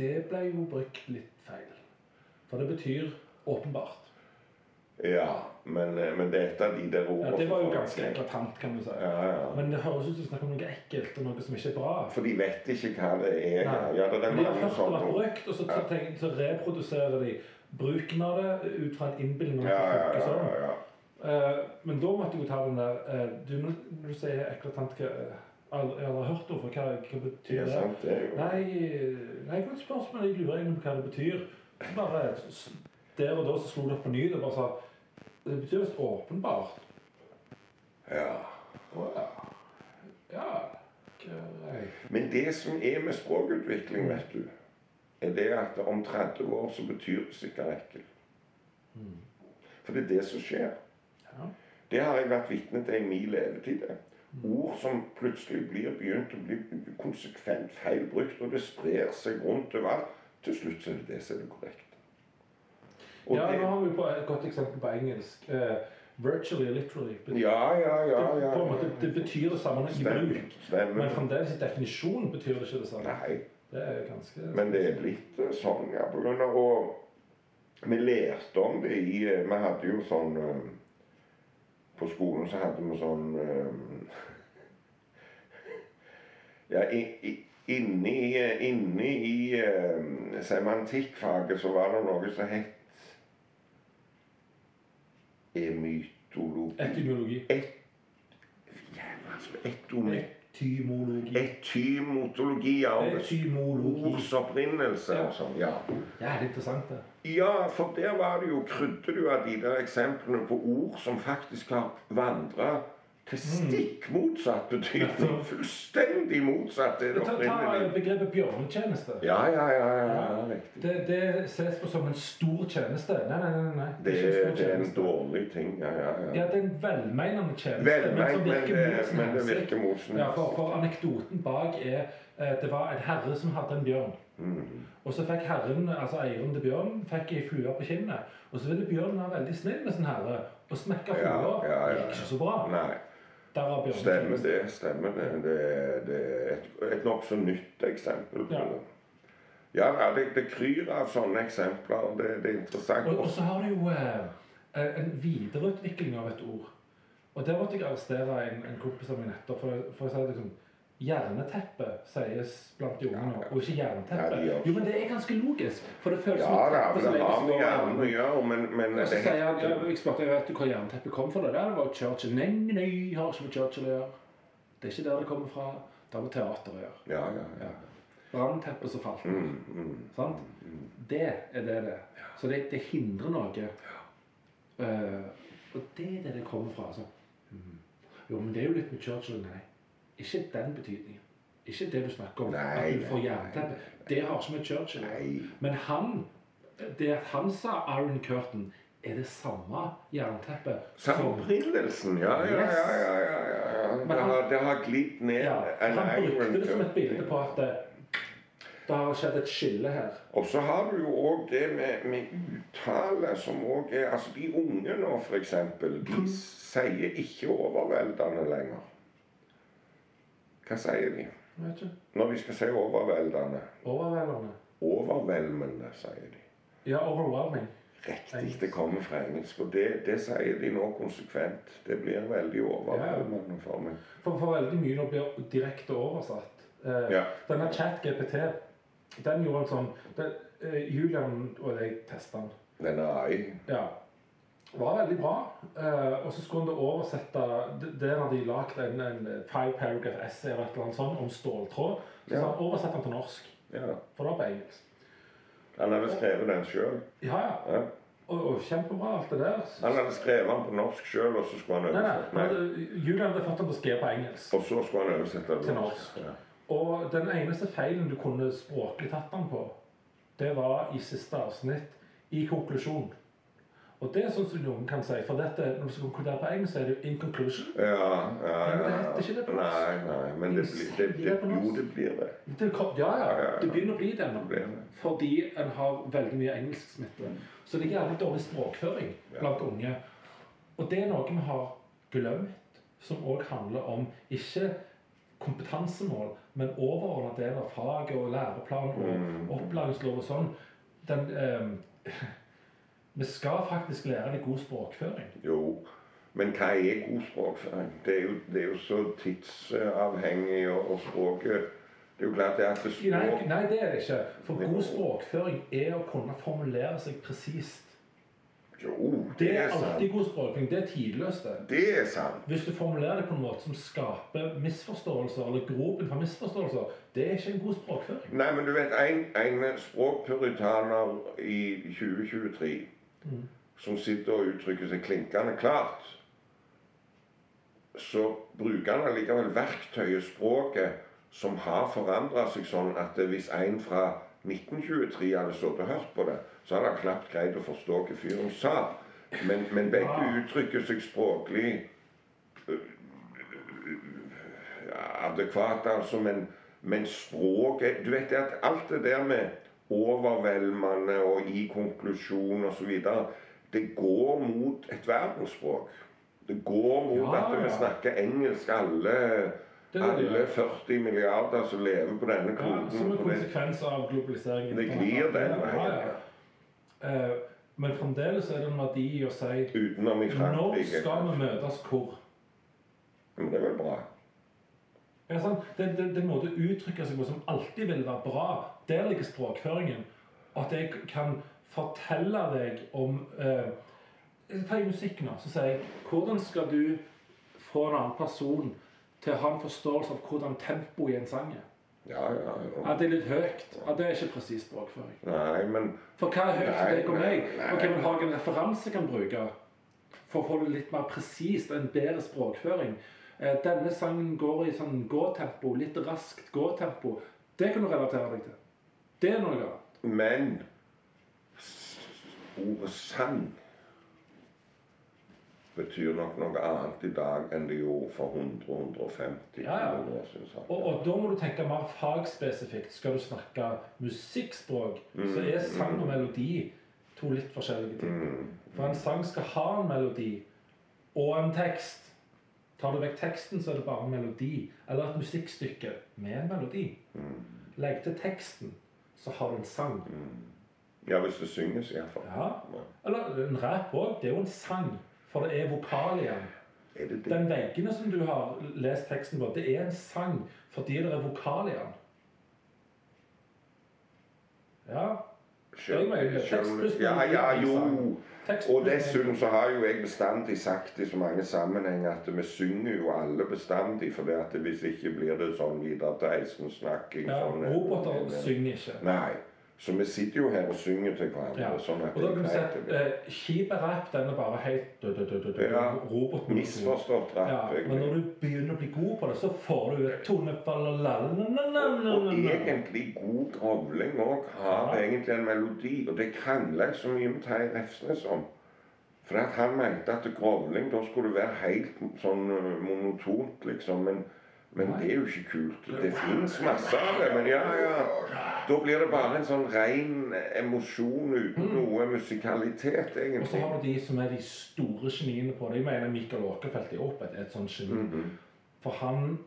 det ble jo brukt litt feil. For det betyr åpenbart. Ja, men, eh, men det er et av de der Ja, det var jo ganske eklatant, kan du si. Ja, ja. Men det høres ut som du snakker om noe ekkelt og noe som ikke er bra. For de vet ikke hva det er. Nei. Ja, det er Men de har hørt det sånne vært brukt, og så, Ja. tenker, så reproduserer de bruken av det ut fra en innbilning om at det funker ja, sånn. Eh, men da måtte jeg jo ta den der uh, du, Når du sier eklatant hva, Jeg har hørt ord for hva, hva Det betyr det? sant, det er jo Nei, nei, godt spørsmål. Jeg lurer egentlig på hva det betyr. Bare Der og da så slo det opp på ny. Det bare sa Det betyr visst åpenbart. Ja. Å ja. Ja. Greit. Men det som er med språkutvikling, vet du, er det at om 30 år så betyr det sikkert ekkelt. For det er det som skjer. Ja. Det har jeg vært vitne til i min levetid. Mm. Ord som plutselig blir begynt å bli konsekvent feil brukt, og det sprer seg rundt overalt. til slutt så er det det som er det korrekte. Og Ja, nå har vi på et godt eksempel på engelsk. Uh, virtually og literally. Ja, ja, ja, ja. på en måte, det betyr det samme i bruk, men fremdeles i definisjon betyr det ikke det samme. Nei. Det er ganske Men det er litt eh, sånn, ja. På grunn av, og vi lærte om det i eh, Vi hadde jo sånn På skolen så hadde vi sånn Ja, i, i, inni, inni i semantikkfaget så var det noe som het emytologi Etymologi. Jævla, altså, Etymologi. Etymotologi av ords opprinnelse og sånn. ja. Ja, det er interessant, det. Ja, for der var det jo krydder du av de der eksemplene på ord som faktisk har vandra til stikk motsatt betydning. Fullstendig motsatt det Ta, ta begrepet bjørnetjeneste. Ja, ja, ja, ja, ja, riktig. Det, det ses på som en stor tjeneste. Nei, nei, nei. nei. Det, er en det er en dårlig ting. Ja, ja, Ja, ja. det er en velmenende tjeneste, Vel, men men, men, det- men det virker mot sin Ja, for, for anekdoten bak er at det var en herre som hadde en bjørn. Mm. Og så fikk herren, altså eieren til bjørnen, fikk ei flue på kinnet. Og så ville bjørnen være veldig snill med sin herre og smekke Ja, flua. ja, ja, Det gikk ikke så bra. Nei. Stemmer det. stemmer Det Det, det er et, et nokså nytt eksempel på Ja. det. Ja, ja, det, det kryr av sånne eksempler. Det, det er interessant. Og, og så har du jo eh, en videreutvikling av et ord. Og der måtte jeg arrestere en, en kompis av meg nettopp. For, for jeg sa liksom Jerneteppe sies blant de unge nå, og ikke jernteppe. Ja, jo, men det er ganske logisk. For det føles Ja som et teppe som det har med hjernen å gjøre, men, men Og så sier han, ja, jeg spurte vet du hvor jernteppet kom fra. Det der var Churchill. Nei, nei, har ikke med Churchill å gjøre. Det er ikke der det kommer fra. Det har med teater å gjøre. Ja, ja, ja. Brannteppet som falt. Mm, mm, Sant? mm. Det er det det er. Så det, det hindrer noe. Uh, og det er det det kommer fra. Altså. Mhm. Jo, men det er jo litt med Churchill. Nei. Ikke den betydningen. Ikke det du snakker om. Nei, at du får jernteppe. Det har ikke med Churchill. Nei. Men han Det at han sa Iron Curtain, er det samme jernteppet Samme opprinnelsen, ja, ja, ja. ja, ja, ja. Det han- har, det har glidd ned ja, Han brukte iron det som et bilde på at det, det har skjedd et skille her. Og så har du jo òg det med, med uttale som òg er Altså, de unge nå, eksempel, de sier ikke overveldende lenger. Hva sier de når de skal si overveldende? Overveldende. Overveldende, sier de. Ja, overwhelming. Riktig, det kommer fra engelsk. Og det, det sier de nå konsekvent. Det blir veldig overveldende for meg. For, for veldig mye nå blir direkte oversatt. Eh, Ja. Denne chat-GPT, den gjorde en sånn den, eh, Julian og jeg testa den. Den er AI. Ja. Var veldig bra. Uh, og så skulle han da oversette Der hadde de lagd en, en five paragraph essay eller et eller annet sånt om ståltråd. Så Ja. sa han oversett den til norsk. Ja. For det var på engelsk. Han hadde skrevet den sjøl. Ja, ja. Ja. Og, og kjempebra, alt det der. Han hadde skrevet den på norsk sjøl, og så skulle han Nei, nei. oversette han den. hadde- Julian hadde fått den på skrevet på engelsk. Og så skulle han oversette den Til norsk. Ja. Og den eneste feilen du kunne språklig tatt den på, det var i siste avsnitt, i konklusjon. Og det er sånn som noen kan si, for dette, når du skal konkludere på engelsk, så er det jo in conclusion. Ja, ja, ja. Men det heter ikke det på norsk. Nei, nei, men det, blir- det, det, jo, det blir det. Det ja, Ja, ja, det begynner å bli det nå. Det det. Fordi en har veldig mye engelsksmitte. Så det er gjerne dårlig språkføring blant unge. Og det er noe vi har glemt, som òg handler om ikke kompetansemål, men overordna del av faget og læreplan og Mm. opplæringslov og sånn. Den, eh, vi skal faktisk lære det god språkføring. Jo, men hva er god språkføring? Det er jo, det er jo så tidsavhengig, og, og språket Det er jo klart det at det Nei, språk nei, det er det ikke. For god språkføring er å kunne formulere seg presist. Jo, Det det er er sant. alltid god språkføring. Det er tidløst. det. Det er sant. Hvis du formulerer det på en måte som skaper misforståelser, eller gropen for misforståelser, det er ikke en god språkføring. Nei, men du vet, en, en språkpuritaner i 2023 Mm. som sitter og uttrykker seg klinkende klart, så bruker han allikevel verktøyet språket som har forandra seg sånn at hvis en fra 1923 hadde stått og hørt på det, så hadde han knapt greid å forstå hva fyren sa. Men, men begge Ja. uttrykker seg språklig øh, ja, adekvat, altså, men, men språket Du vet det at alt det der med overveldende og i konklusjon osv. Det går mot et verdensspråk. Det går mot Ja, at vi ja. snakker engelsk alle, Det det det alle 40 milliarder som lever på denne Ja, kloden. som en konsekvens av globaliseringen. det glir den veien. ja. Eh, Men fremdeles er det en verdi i å si Utenom i Når skal vi møtes hvor? Men det er vel bra. Ja, sånn. Det, det, det måte å uttrykke seg på som alltid vil være bra. Der ligger språkføringen. At jeg kan fortelle deg om eh, tar i musikk nå, så sier jeg Hvordan skal du få en annen person til å ha en forståelse av hvordan tempoet i en sang er? Ja, ja, ja. At det er litt høyt. At det er ikke presis språkføring. Nei, men For hva er høyt for deg og meg? nei. men har jeg en referanse jeg kan bruke for å få det litt mer presist en bedre språkføring? Eh, Denne sangen går i sånn gåtempo, litt raskt gåtempo. Det kan du relatere deg til. Det er noe annet. Men ordet sang betyr nok noe annet i dag enn det gjorde for 100-150 Ja, ja. år siden. Og, og da må du tenke mer fagspesifikt. Skal du snakke musikkspråk, så er sang og melodi to litt forskjellige ting. Mm. For en sang skal ha en melodi og en tekst. Tar du vekk teksten, så er det bare en melodi. Eller et musikkstykke med en melodi. Legg til teksten, så har du en sang. Ja, hvis det synges iallfall. Ja. Eller en rap òg. Det er jo en sang. For det er vokal igjen. Er det det? Den veggene som du har lest teksten på, det er en sang fordi det er vokal igjen. Ja. Skjønner, pluss Ja, ja, jo. Og dessuten så har jo jeg bestandig sagt i så mange sammenhenger at vi synger jo alle bestandig, for det at hvis ikke blir det sånn videre til heisen-snakking. Ja, sånn, roboter synger ikke. Nei. Så vi sitter jo her og synger til hverandre. Ja. sånn at Og da kan du at eh, Kjipe-rap, den er bare helt Ja. robotmonoton. Misforstått Ja, men når du begynner å bli god på det, så får du et tonefall og la Og egentlig god grovling òg har egentlig en melodi, og det krangler jeg så mye med Terje Refsnes om. For at han mente at grovling, da skulle det være helt sånn øh, monotont, liksom. Men, men det er jo ikke kult. Det fins masse av det, men ja, ja. Da blir det bare en sånn ren emosjon uten noe musikalitet, egentlig. Og så har du de som er de store geniene på det. Jeg mener Michael Åkerfeldt i Åpet er et sånt geni. Mhm. For han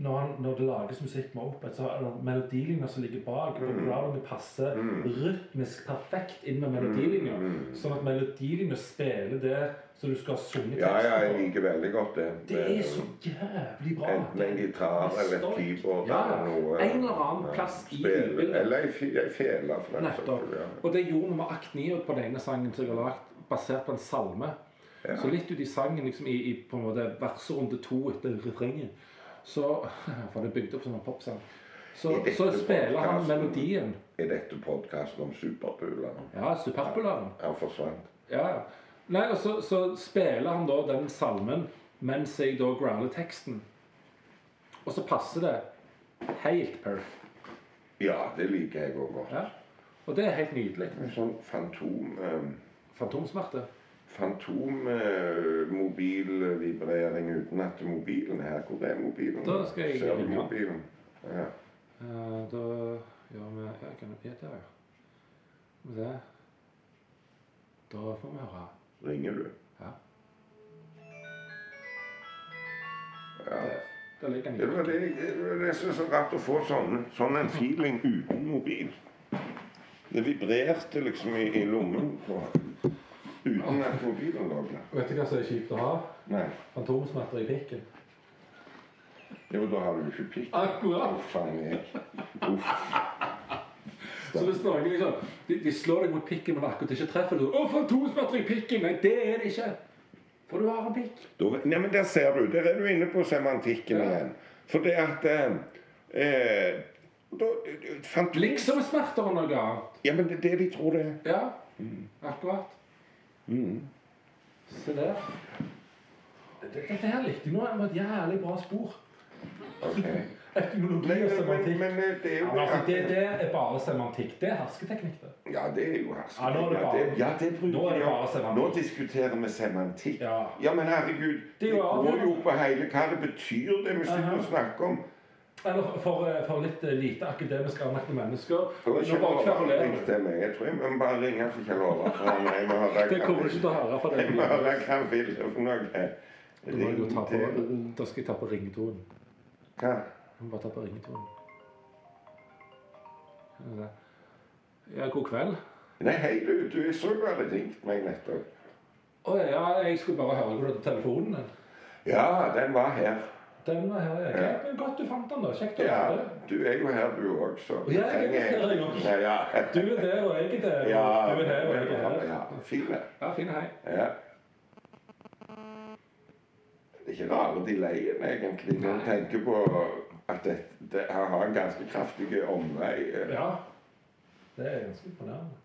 når, han, når det lages musikk med Opeth, så er det melodilinjer som ligger bak. og Mm. Grounding passer Mm. rytmisk perfekt inn med melodilinjer. Mm. Sånn at melodilinjer spiller det som du skal ha sunget Ja, ja, jeg liker veldig godt det. Det er så jævlig bra. Enten en gitar eller et keyboard Ja, eller noe. en eller annen plass i Spille- lydbildet. Eller ei fele, for den saks skyld. Og det gjorde vi med Akt 9 på den ene sangen som jeg har lagt, basert på en salme. Ja. Så litt ut i sangen, liksom i, i på en måte verserunde to etter refrenget, så For det er bygd opp som en popsang. Så, så spiller han melodien. Er dette podkasten om Superpularen? Ja, Superpularen. Han forsvant. Ja. Nei, og så, så spiller han da den salmen mens jeg da growler teksten. Og så passer det helt perf. Ja, det liker jeg òg godt. Ja. Og det er helt nydelig. En sånn fantom Um... Fantomsmerte. Fantommobilvibrering uten at mobilen er her. Hvor er mobilen? Da skal jeg Ser du ringe. mobilen? Ja. Uh, da gjør vi ja, kan du der, ja. Skal vi se. Da får vi høre. Ringer du? Ja. Ja. Der, der ligger Det var det, det, det er så rart å få sånn, sånn en feeling uten mobil. Det vibrerte liksom i, i lommen på Uten der. Vet du hva som er kjipt å ha? Nei. Fantomsmerter i pikken. Jo, da har du ikke pikk. Akkurat! Uff a meg. Uff. Så hvis noen liksom de, de slår deg mot pikken, men akkurat ikke treffer du 'Å, fantomsmerter i pikken!' Nei, det er det ikke. For du har en pikk. Nei, men Der ser du. Der er du inne på semantikken Ja. igjen. For det at eh, eh, da, fant Blikksomsmerter og noe annet. Ja, men det er det de tror det er. Ja, akkurat. Mm. Se der. Dette her likte jeg. Nå det et jævlig bra spor. Ok. Etymologi Men, og semantikk. men men, det er jo ja, altså, det, det er bare semantikk. Det er hersketeknikk. det. Ja, det er jo hersketeknikk. Ja, nå er det bare- ja, det, ja, nå er det bare semantikk. Nå diskuterer vi semantikk. Ja. men herregud, Det går jo på hele hva det betyr, det vi sitter og snakker om. Eller for, for, litt eh, lite akademisk anlagte mennesker. Nå bare kverulerer meg. Jeg tror jeg må bare ringe til Kjell Olav. Det kommer du ikke til å høre fra Jeg må høre hva han vil for noe. Da skal jeg ta på ringetonen. Hva? Jeg må bare ta på ringetonen. Ja, god kveld. Nei, hei du. Du jeg så du hadde ringt meg nettopp. Å ja, jeg skulle bare høre hvor du hadde telefonen din. Ja, den var her. Den var her, ja. Greit, men godt du fant den, da. Kjekt å Ja, høre du er jo her du òg, så Ja, jeg er her, jeg også. Ja, ja. Du er der, og jeg er der. Ja, du er her, og jeg er her. Ja, fine. Ja, fine hei. Ja. Det er ikke rare delayen, egentlig, når du tenker på at det, det her har en ganske kraftig omvei. Ja, det er ganske imponerende.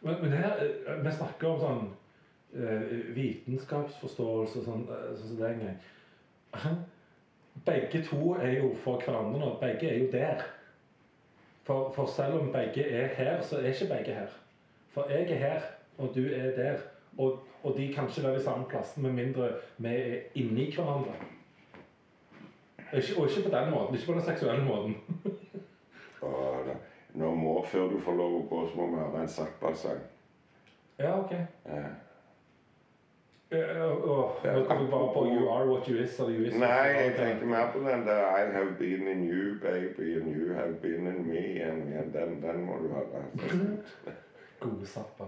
Men, men her, eh, vi snakker om sånn eh, vitenskapsforståelse og sånn, eh, sånn som det en gang. Begge to er jo for hverandre nå. Begge er jo der. For, for selv om begge er her, så er ikke begge her. For jeg er her, og du er der. Og, og de kan ikke være i samme plassen med mindre vi er inni hverandre. Ikke, og ikke på den måten. Ikke på den seksuelle måten. Nå må, før du får lov å gå, så må vi høre en Zappa-sang. Ja, ok. Ja. Eh, og kom bare på You are what you is, eller you is Nei, jeg tenkte mer på den der I have been in you, baby, and you have been in me. And, den, den må du høre. Gode Zappa.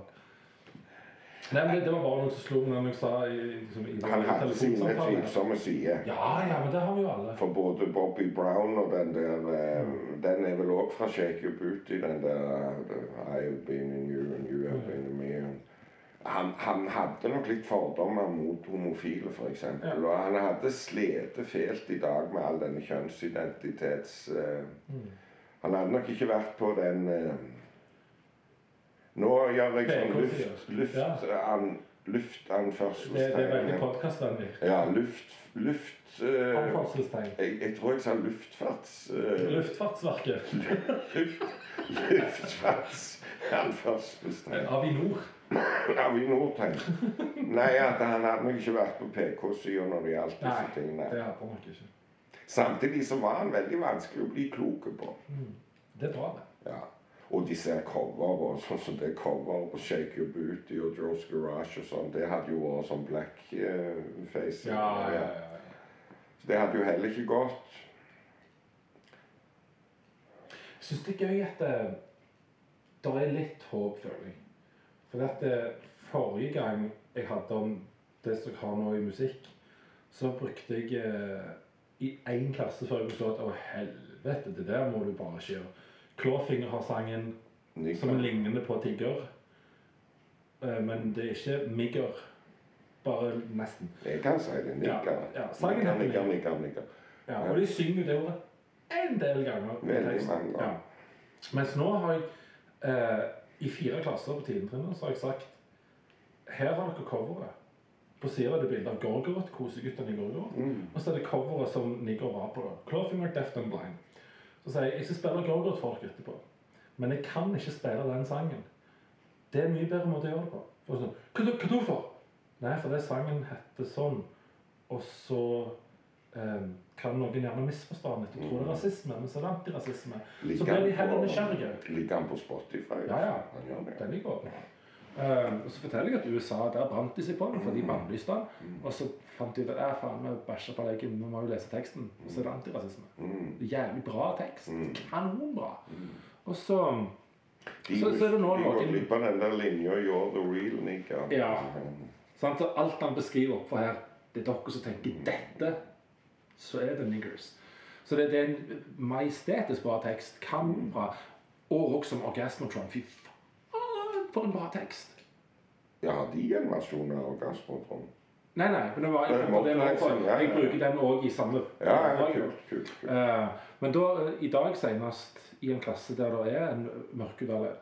Nei, men det, det var bare noe som slo meg når jeg sa i, liksom, i Han hadde sine tvilsomme sider. Ja, ja, men det har vi jo alle. For både Bobby Brown og den der mm. Den er vel òg fra Shake Your Booty, den der eh, I have been in you and you have been in me. Han, han hadde nok litt fordommer mot homofile, f.eks. Ja. Og han hadde slitt fælt i dag med all denne kjønnsidentitets... uh, Mm. Han hadde nok ikke vært på den uh, Nå gjør jeg sånn luft, luft, Ja. an, luftanførselstegn. Det, det er veldig podkastvennlig. Ja, luft, luft uh, Anførselstegn. jeg, jeg tror jeg sa luftfarts... Luftfartsverket. luft, luftfarts... Anførselstegn. Avinor. Avinor, tenk. Nei, at han hadde nok ikke vært på PK-sida når det gjaldt disse tingene. det hadde han nok ikke. Samtidig så var han veldig vanskelig å bli klok på. Mm. Det er bra, det. Ja. Og disse coverene, sånn som det coveret på Shake Your Booty og Joe's Garage og sånn, det hadde jo vært sånn blackface. Ja, ja, ja. ja. Så det hadde jo heller ikke gått. Jeg syns det er gøy at det, er litt håp, føler jeg. For at det, forrige gang jeg hadde om det som jeg har nå i musikk, så brukte jeg eh, i én klasse før jeg forstod at å helvete, det der må du bare ikke gjøre. Clawfinger har sangen som ligner på Tigger, eh, men det er ikke Migger. Bare nesten. Jeg kan si det. Nigger. Ja, ja, sangen Nigger. nigger, nigger. Ja, og de synger jo det ordet en del ganger. Veldig mange ganger. Ja. Mens nå har jeg eh, i fire klasser på tiendetrinnet har jeg sagt her har dere coveret. På siden er det bilde av Gorgorot, koseguttene i Gorgorot. Mm. Og så er det coveret som Nigger var på. da. Clawfinger, Deft and Blind. Så sier jeg jeg skal spille Gorgorot for dere etterpå. Men jeg kan ikke spille den sangen. Det er en mye bedre måte å gjøre det på. For sånn, hva, hva, hva for? Nei, for det sangen heter sånn. Og så kan noen gjerne misforstå den etter å tro det er rasisme, men så er det antirasisme. Så blir de heller nysgjerrige. Ligger han på Spotify? Ja, ja. Han gjør det. Den ligger oppe. Uh, og så forteller jeg at USA, der brant de seg på den, for de bannlyste den. Og så fant de ut at faen, vi bæsja på leggen, vi må jo lese teksten. Og så er det antirasisme. Mm. Jævlig bra tekst. Mm. Kanonbra. Mm. Og så De, Så- så er det nå de går noen- glipp av den der linja 'You're the real Nika'. Ja. sant? Så alt han beskriver oppfor her, det er dere som tenker dette, så er det niggers. Så det, det er en majestetisk bra tekst. Kamera Og også som Orgasmotron. Fy faen, for en bra tekst. Ja, de de en versjon av Orgasmotron? Nei, nei, men det var, jeg, Det det var jeg for, si, jeg bruker den òg i samme Ja, ja, kult, kult, kult. Uh, men da, eh, i dag senest, i en klasse der det er en mørkudale,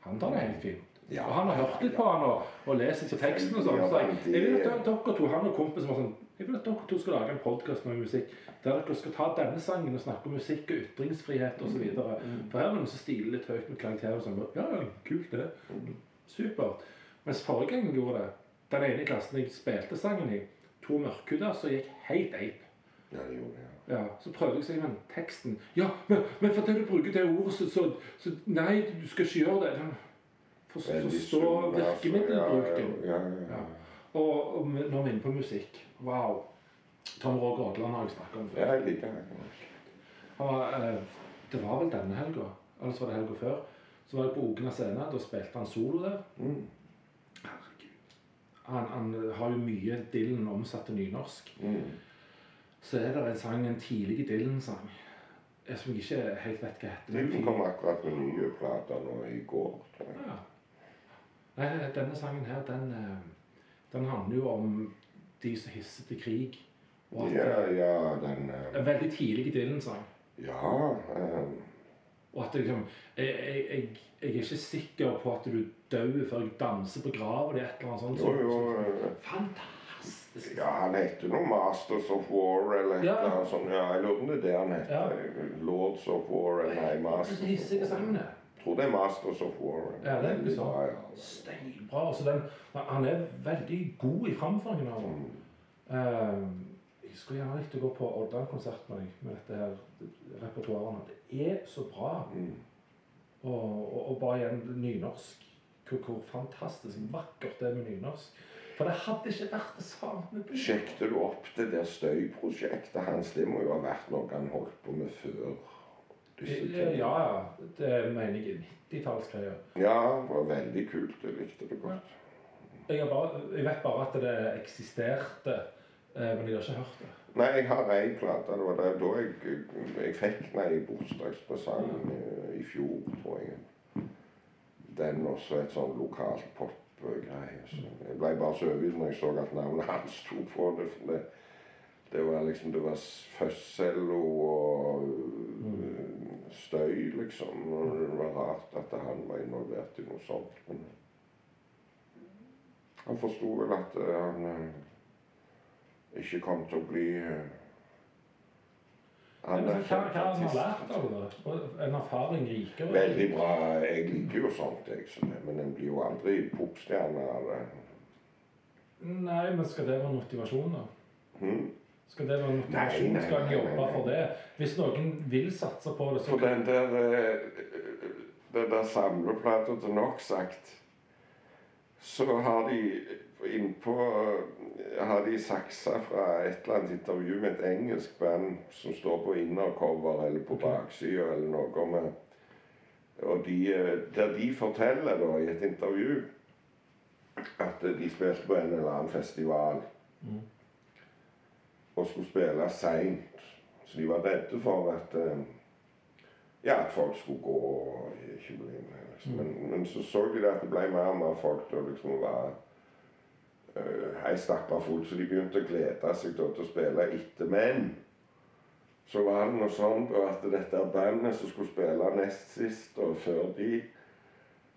han tar det helt fint. Ja, og han har hørt litt på han og, og lest på teksten og sånn. Så jeg, jeg vil at dere to, han og kompisen var sånn, jeg vil at dere to skal lage en podcast med musikk, der dere skal ta denne sangen og snakke om musikk og ytringsfrihet og så videre. For her er det noen som stiler litt høyt med karakterer og sånn, ja, ja, kult det. Supert. Mens forrige gang jeg gjorde det, den ene i klassen jeg spilte sangen i, to mørkhuder som gikk helt ape. Ja, det gjorde det. Ja, Så prøvde jeg å si men teksten Ja, men, men fordi du bruker det ordet, så, så, så Nei, du skal ikke gjøre det. For, så, så står virkemiddelbruken. Ja, ja, ja, Ja. ja. Og, og når vi er inne på musikk Wow. Tom Roger Odland har jeg snakket om ja før. jeg liker. Han var, eh, det var vel denne helga, eller så var det helga før. Så var jeg på Ogna scene. Da spilte han solo der. Mm. Herregud. Han, han har jo mye Dylan omsatt til nynorsk. Mm. Så er det en sang, en tidlig Dylan-sang, eh, som jeg ikke helt vet hva heter. Dylan kom akkurat med nye plater nå i går. Ja. Nei, denne sangen her, den, eh, den handler jo om de som hisser til krig. Og at, Ja, eh, ja, den uh, En veldig tidlig Dylan-sang. Ja. Um, Og at det liksom jeg, jeg, jeg, jeg er ikke sikker på at du dør før jeg danser på grava di, et eller annet sånt. Jo, jo. eh, Fantastisk. Ja, han heter noe Masters of War eller et Ja. eller annet sånt. Ja, jeg lurer på om det er det han heter. Ja. Lords of War eller nei, Masters of War. Tror det er Masters of War. Ja, det er Veldig sånn. bra, ja. Steinbra. Altså den, han er veldig god i framføringen av den. Eh, jeg skulle gjerne likt å gå på Odda-konsert med deg med dette her repertoaret. Det er så bra. Mm. Og, og, og bare igjen nynorsk. Hvor, hvor fantastisk vakkert det er med nynorsk. For det hadde ikke vært det samme. Sjekket du opp det der støyprosjektet hans? Det må jo ha vært noe han holdt på med før. Ja, ja. Det mener jeg er 90-tallsgreier. Ja, det var veldig kult. Jeg likte det godt. Jeg, har bare- jeg vet bare at det eksisterte, eh, men jeg har ikke hørt det. Nei, jeg har ei plate. Det var da da jeg, jeg fikk den i bursdagspresang ja. i fjor, tror jeg. Den også et sånn lokalt popgreie. Så jeg ble bare så overbevist når jeg så at navnet hans sto på det. For det, det var liksom Det var fødselo og støy, liksom. Og det var rart at han var involvert i noe sånt. Men han forsto vel at eh, han eh, ikke kom til å bli han Men hva, hva har han lært av det? En erfaring rikere? Veldig bra. Jeg liker jo sånt, jeg. Men en blir jo aldri popstjerne av det. Nei, men skal det være motivasjon, da? Hm? Skal det være motivasjon? Nei, nei, Skal en jobbe for det? Hvis noen vil satse på det, så For den der eh, Den der samleplata til Noxact, så har de innpå har de saksa fra et eller annet intervju med et engelsk band som står på innercover eller på baksida eller noe med Og de, eh, der de forteller da i et intervju at de spilte på en eller annen festival Mm. Og skulle spille seint. Så de var redde for at eh, ja, at folk skulle gå og bli med. Liksom. Men, men så så de at det ble mer og mer folk da liksom var uh, ei stappa full, så de begynte å glede seg da, til å spille etter. Men så var det noe sånt at dette bandet som skulle spille nest sist og før de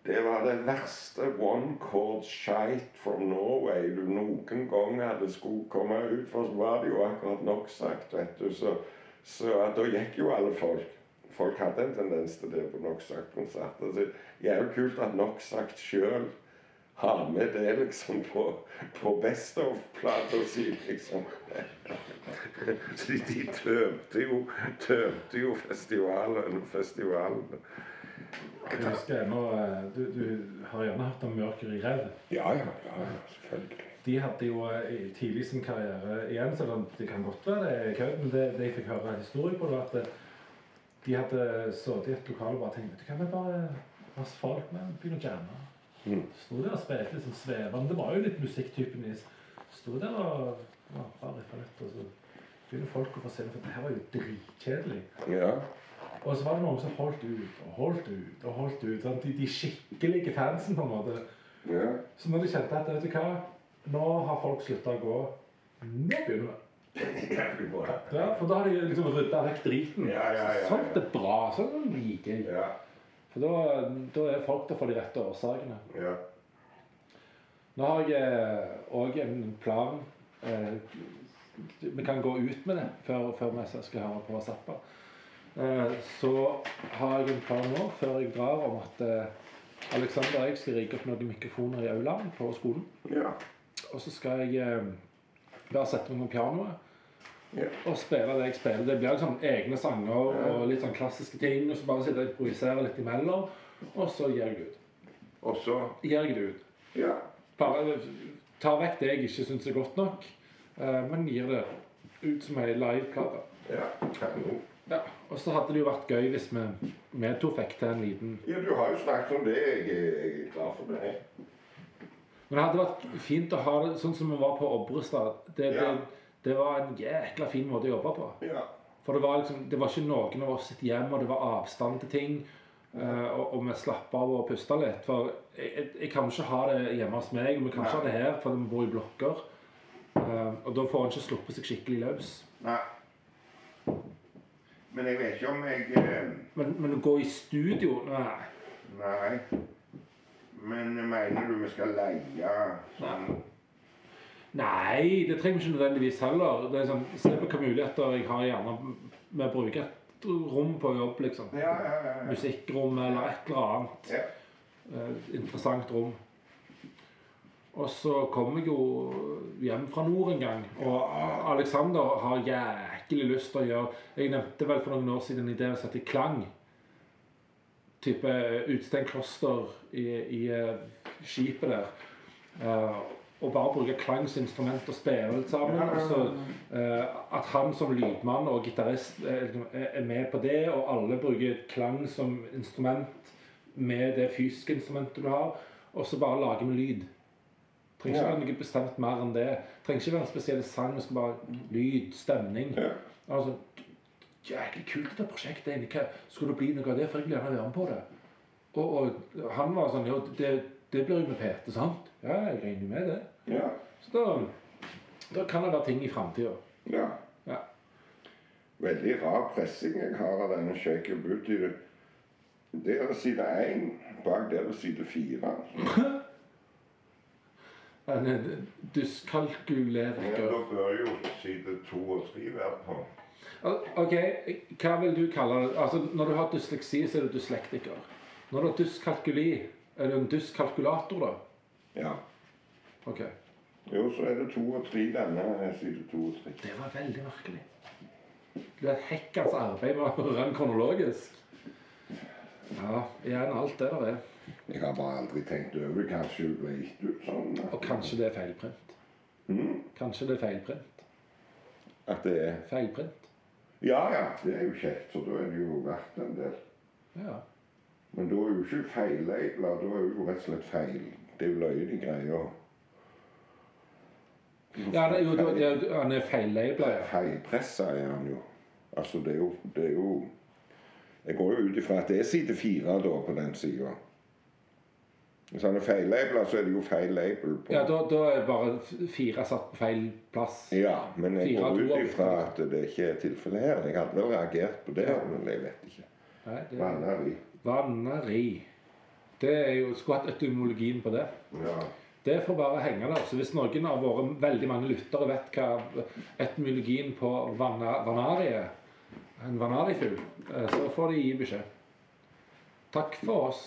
det var det verste one chord shite from Norway du noen gang hadde skulle komme ut. For så var det jo akkurat nok sagt, vet du. Så, så da gikk jo alle folk. Folk hadde en tendens til det på Noxact-konserter. Så det er jo kult at Noxact sjøl har med det liksom på, på Best of-plata si, liksom. Så de tømte jo, tømte jo festivalen. festivalen. Jeg husker ennå eh, du, du har gjerne hørt om Mørker i rev. Ja, ja, ja, selvfølgelig. De hadde jo eh, tidlig sin karriere igjen, så det- kan godt være det er kødd, men det, det jeg fikk høre historie på, det var at eh, de hadde sittet i et lokal og bare tenkt Vet du hva, vi bare masse folk med, begynner å jamme. Mm. Sto der og spilte litt sånn svevende. Det var jo litt musikktypen deres. Sto der og ja, bare riffa litt, og så begynner folk å få se det, for det her var jo dritkjedelig. Ja. Og så var det noen som holdt ut og holdt ut og holdt ut. Sånn, De, de skikkelige fansen, på en måte. ja. Så når de kjente at vet du hva, nå har folk slutta å gå, nå begynner vi. Ja, for da har de liksom rydda vekk driten. Ja, ja, ja, Sånt er bra. Sånn liker jeg. Ja. For da, da er folk der for de rette årsakene. Ja. Nå har jeg òg en plan. Eh, vi kan gå ut med det før, før vi skal høre på Zappa. Eh, så har jeg en plan nå, før jeg drar, om at eh, Alexander og jeg skal rigge opp noen mikrofoner i aulaen på skolen. ja. Og så skal jeg eh, bare sette meg på pianoet og spille det jeg spiller. Det blir liksom egne sanger og litt sånn klassiske ting. Og så bare sitte og improvisere litt imellom, og så gir jeg det ut. Og så Gir jeg det ut. Ja. Bare tar vekk det jeg ikke syns er godt nok, men gir det ut som ei liveplate. Ja, kanon. Ja, og så hadde det jo vært gøy hvis vi, vi to fikk til en liten Ja, du har jo snakket om det. Jeg er, jeg er klar for det. Men det hadde vært fint å ha det sånn som vi var på Obrestad. Det, Ja. det, det var en jækla fin måte å jobbe på. Ja. For det var liksom, det var ikke noen av oss sitt hjem, og det var avstand til ting. eh, og, og vi slapp av og pusta litt. For jeg, jeg, jeg kan ikke ha det hjemme hos meg, og vi kan ikke ha det her, for vi bor i blokker. Eh, og da får en ikke sluppet seg skikkelig løs. Nei. Men jeg vet ikke om jeg eh, Men, men å gå i studio Nei. Nei. Men mener du vi skal leie sånn Nei, det trenger vi ikke nødvendigvis heller. Det er sånn, Se på hvilke muligheter jeg har gjerne med å bruke et rom på jobb, liksom. Ja, ja, ja. ja. Musikkrom eller et eller annet. ja. eh, interessant rom. Og så kom jeg jo hjem fra nord en gang, og Alexander har jæklig lyst til å gjøre Jeg nevnte vel for noen år siden en idé å sette i klang. Type utstengt kloster i, i eh, skipet der. Uh, og bare bruke Klangs instrument og spille sammen. Så eh, at han som lydmann og gitarist eh, er er med på det, og alle bruker klang som instrument med det fysiske instrumentet du har, og så bare lager vi lyd. Trenger ikke Ja. være noe bestemt mer enn det. Trenger ikke være en spesiell sang. Vi skal bare lyd, stemning. Ja. Altså, Jæklig kult dette prosjektet. egentlig. Hva- Skulle det bli noe av det, for jeg vil gjerne være med på det. Og, og han var sånn Jo, det, det blir jo med PT, sant? Ja, jeg regner jo med det. Ja. Så da, da kan det være ting i framtida. ja. Ja. Veldig rar pressing jeg har av denne Shake Your Booty. Det er side én, bak der er side fire. En dyskalkulering. Ja, da bør jo side to og tre være på. OK, hva vil du kalle det? Altså, Når du har dysleksi, så er du dyslektiker. Når du har dyskalkuli, er du en dyskalkulator, da? Ja. OK. Jo, så er det to og tre. Denne side to og tre. Det var veldig merkelig. Det er hekkans arbeid med å høre den kronologisk. Ja, igjen alt det der er. Jeg har bare aldri tenkt over. Kanskje det ble gitt ut sånn. Og kanskje det er feilprint. Mm, Kanskje det er feilprint. At det er Feilprint. Ja ja, det er jo kjekt, så da er det jo verdt en del. Ja. Men da er jo ikke feilabla. da er jo rett og slett feil. Det er jo løye de greier. ja det, er jo, det, er- han er feillabla, ja. Feilpressa er han jo. Altså, det er jo, det er jo Jeg går jo ut ifra at det er side fire da på den sida. Hvis han er feillabela, så er det jo feil label på Ja, da, da er bare fire satt på feil plass. Ja, men jeg Fire går ut ifra at det ikke er tilfellet her. Jeg hadde vel reagert på det, men jeg vet ikke. Nei, det Vanneri. Vanneri. Det er jo Skulle hatt etymologien på det. Ja. Det får bare henge der. Så hvis noen av våre veldig mange lyttere vet hva etymologien på vanari er, en vanarifugl, eh, så får de gi beskjed. Takk for oss.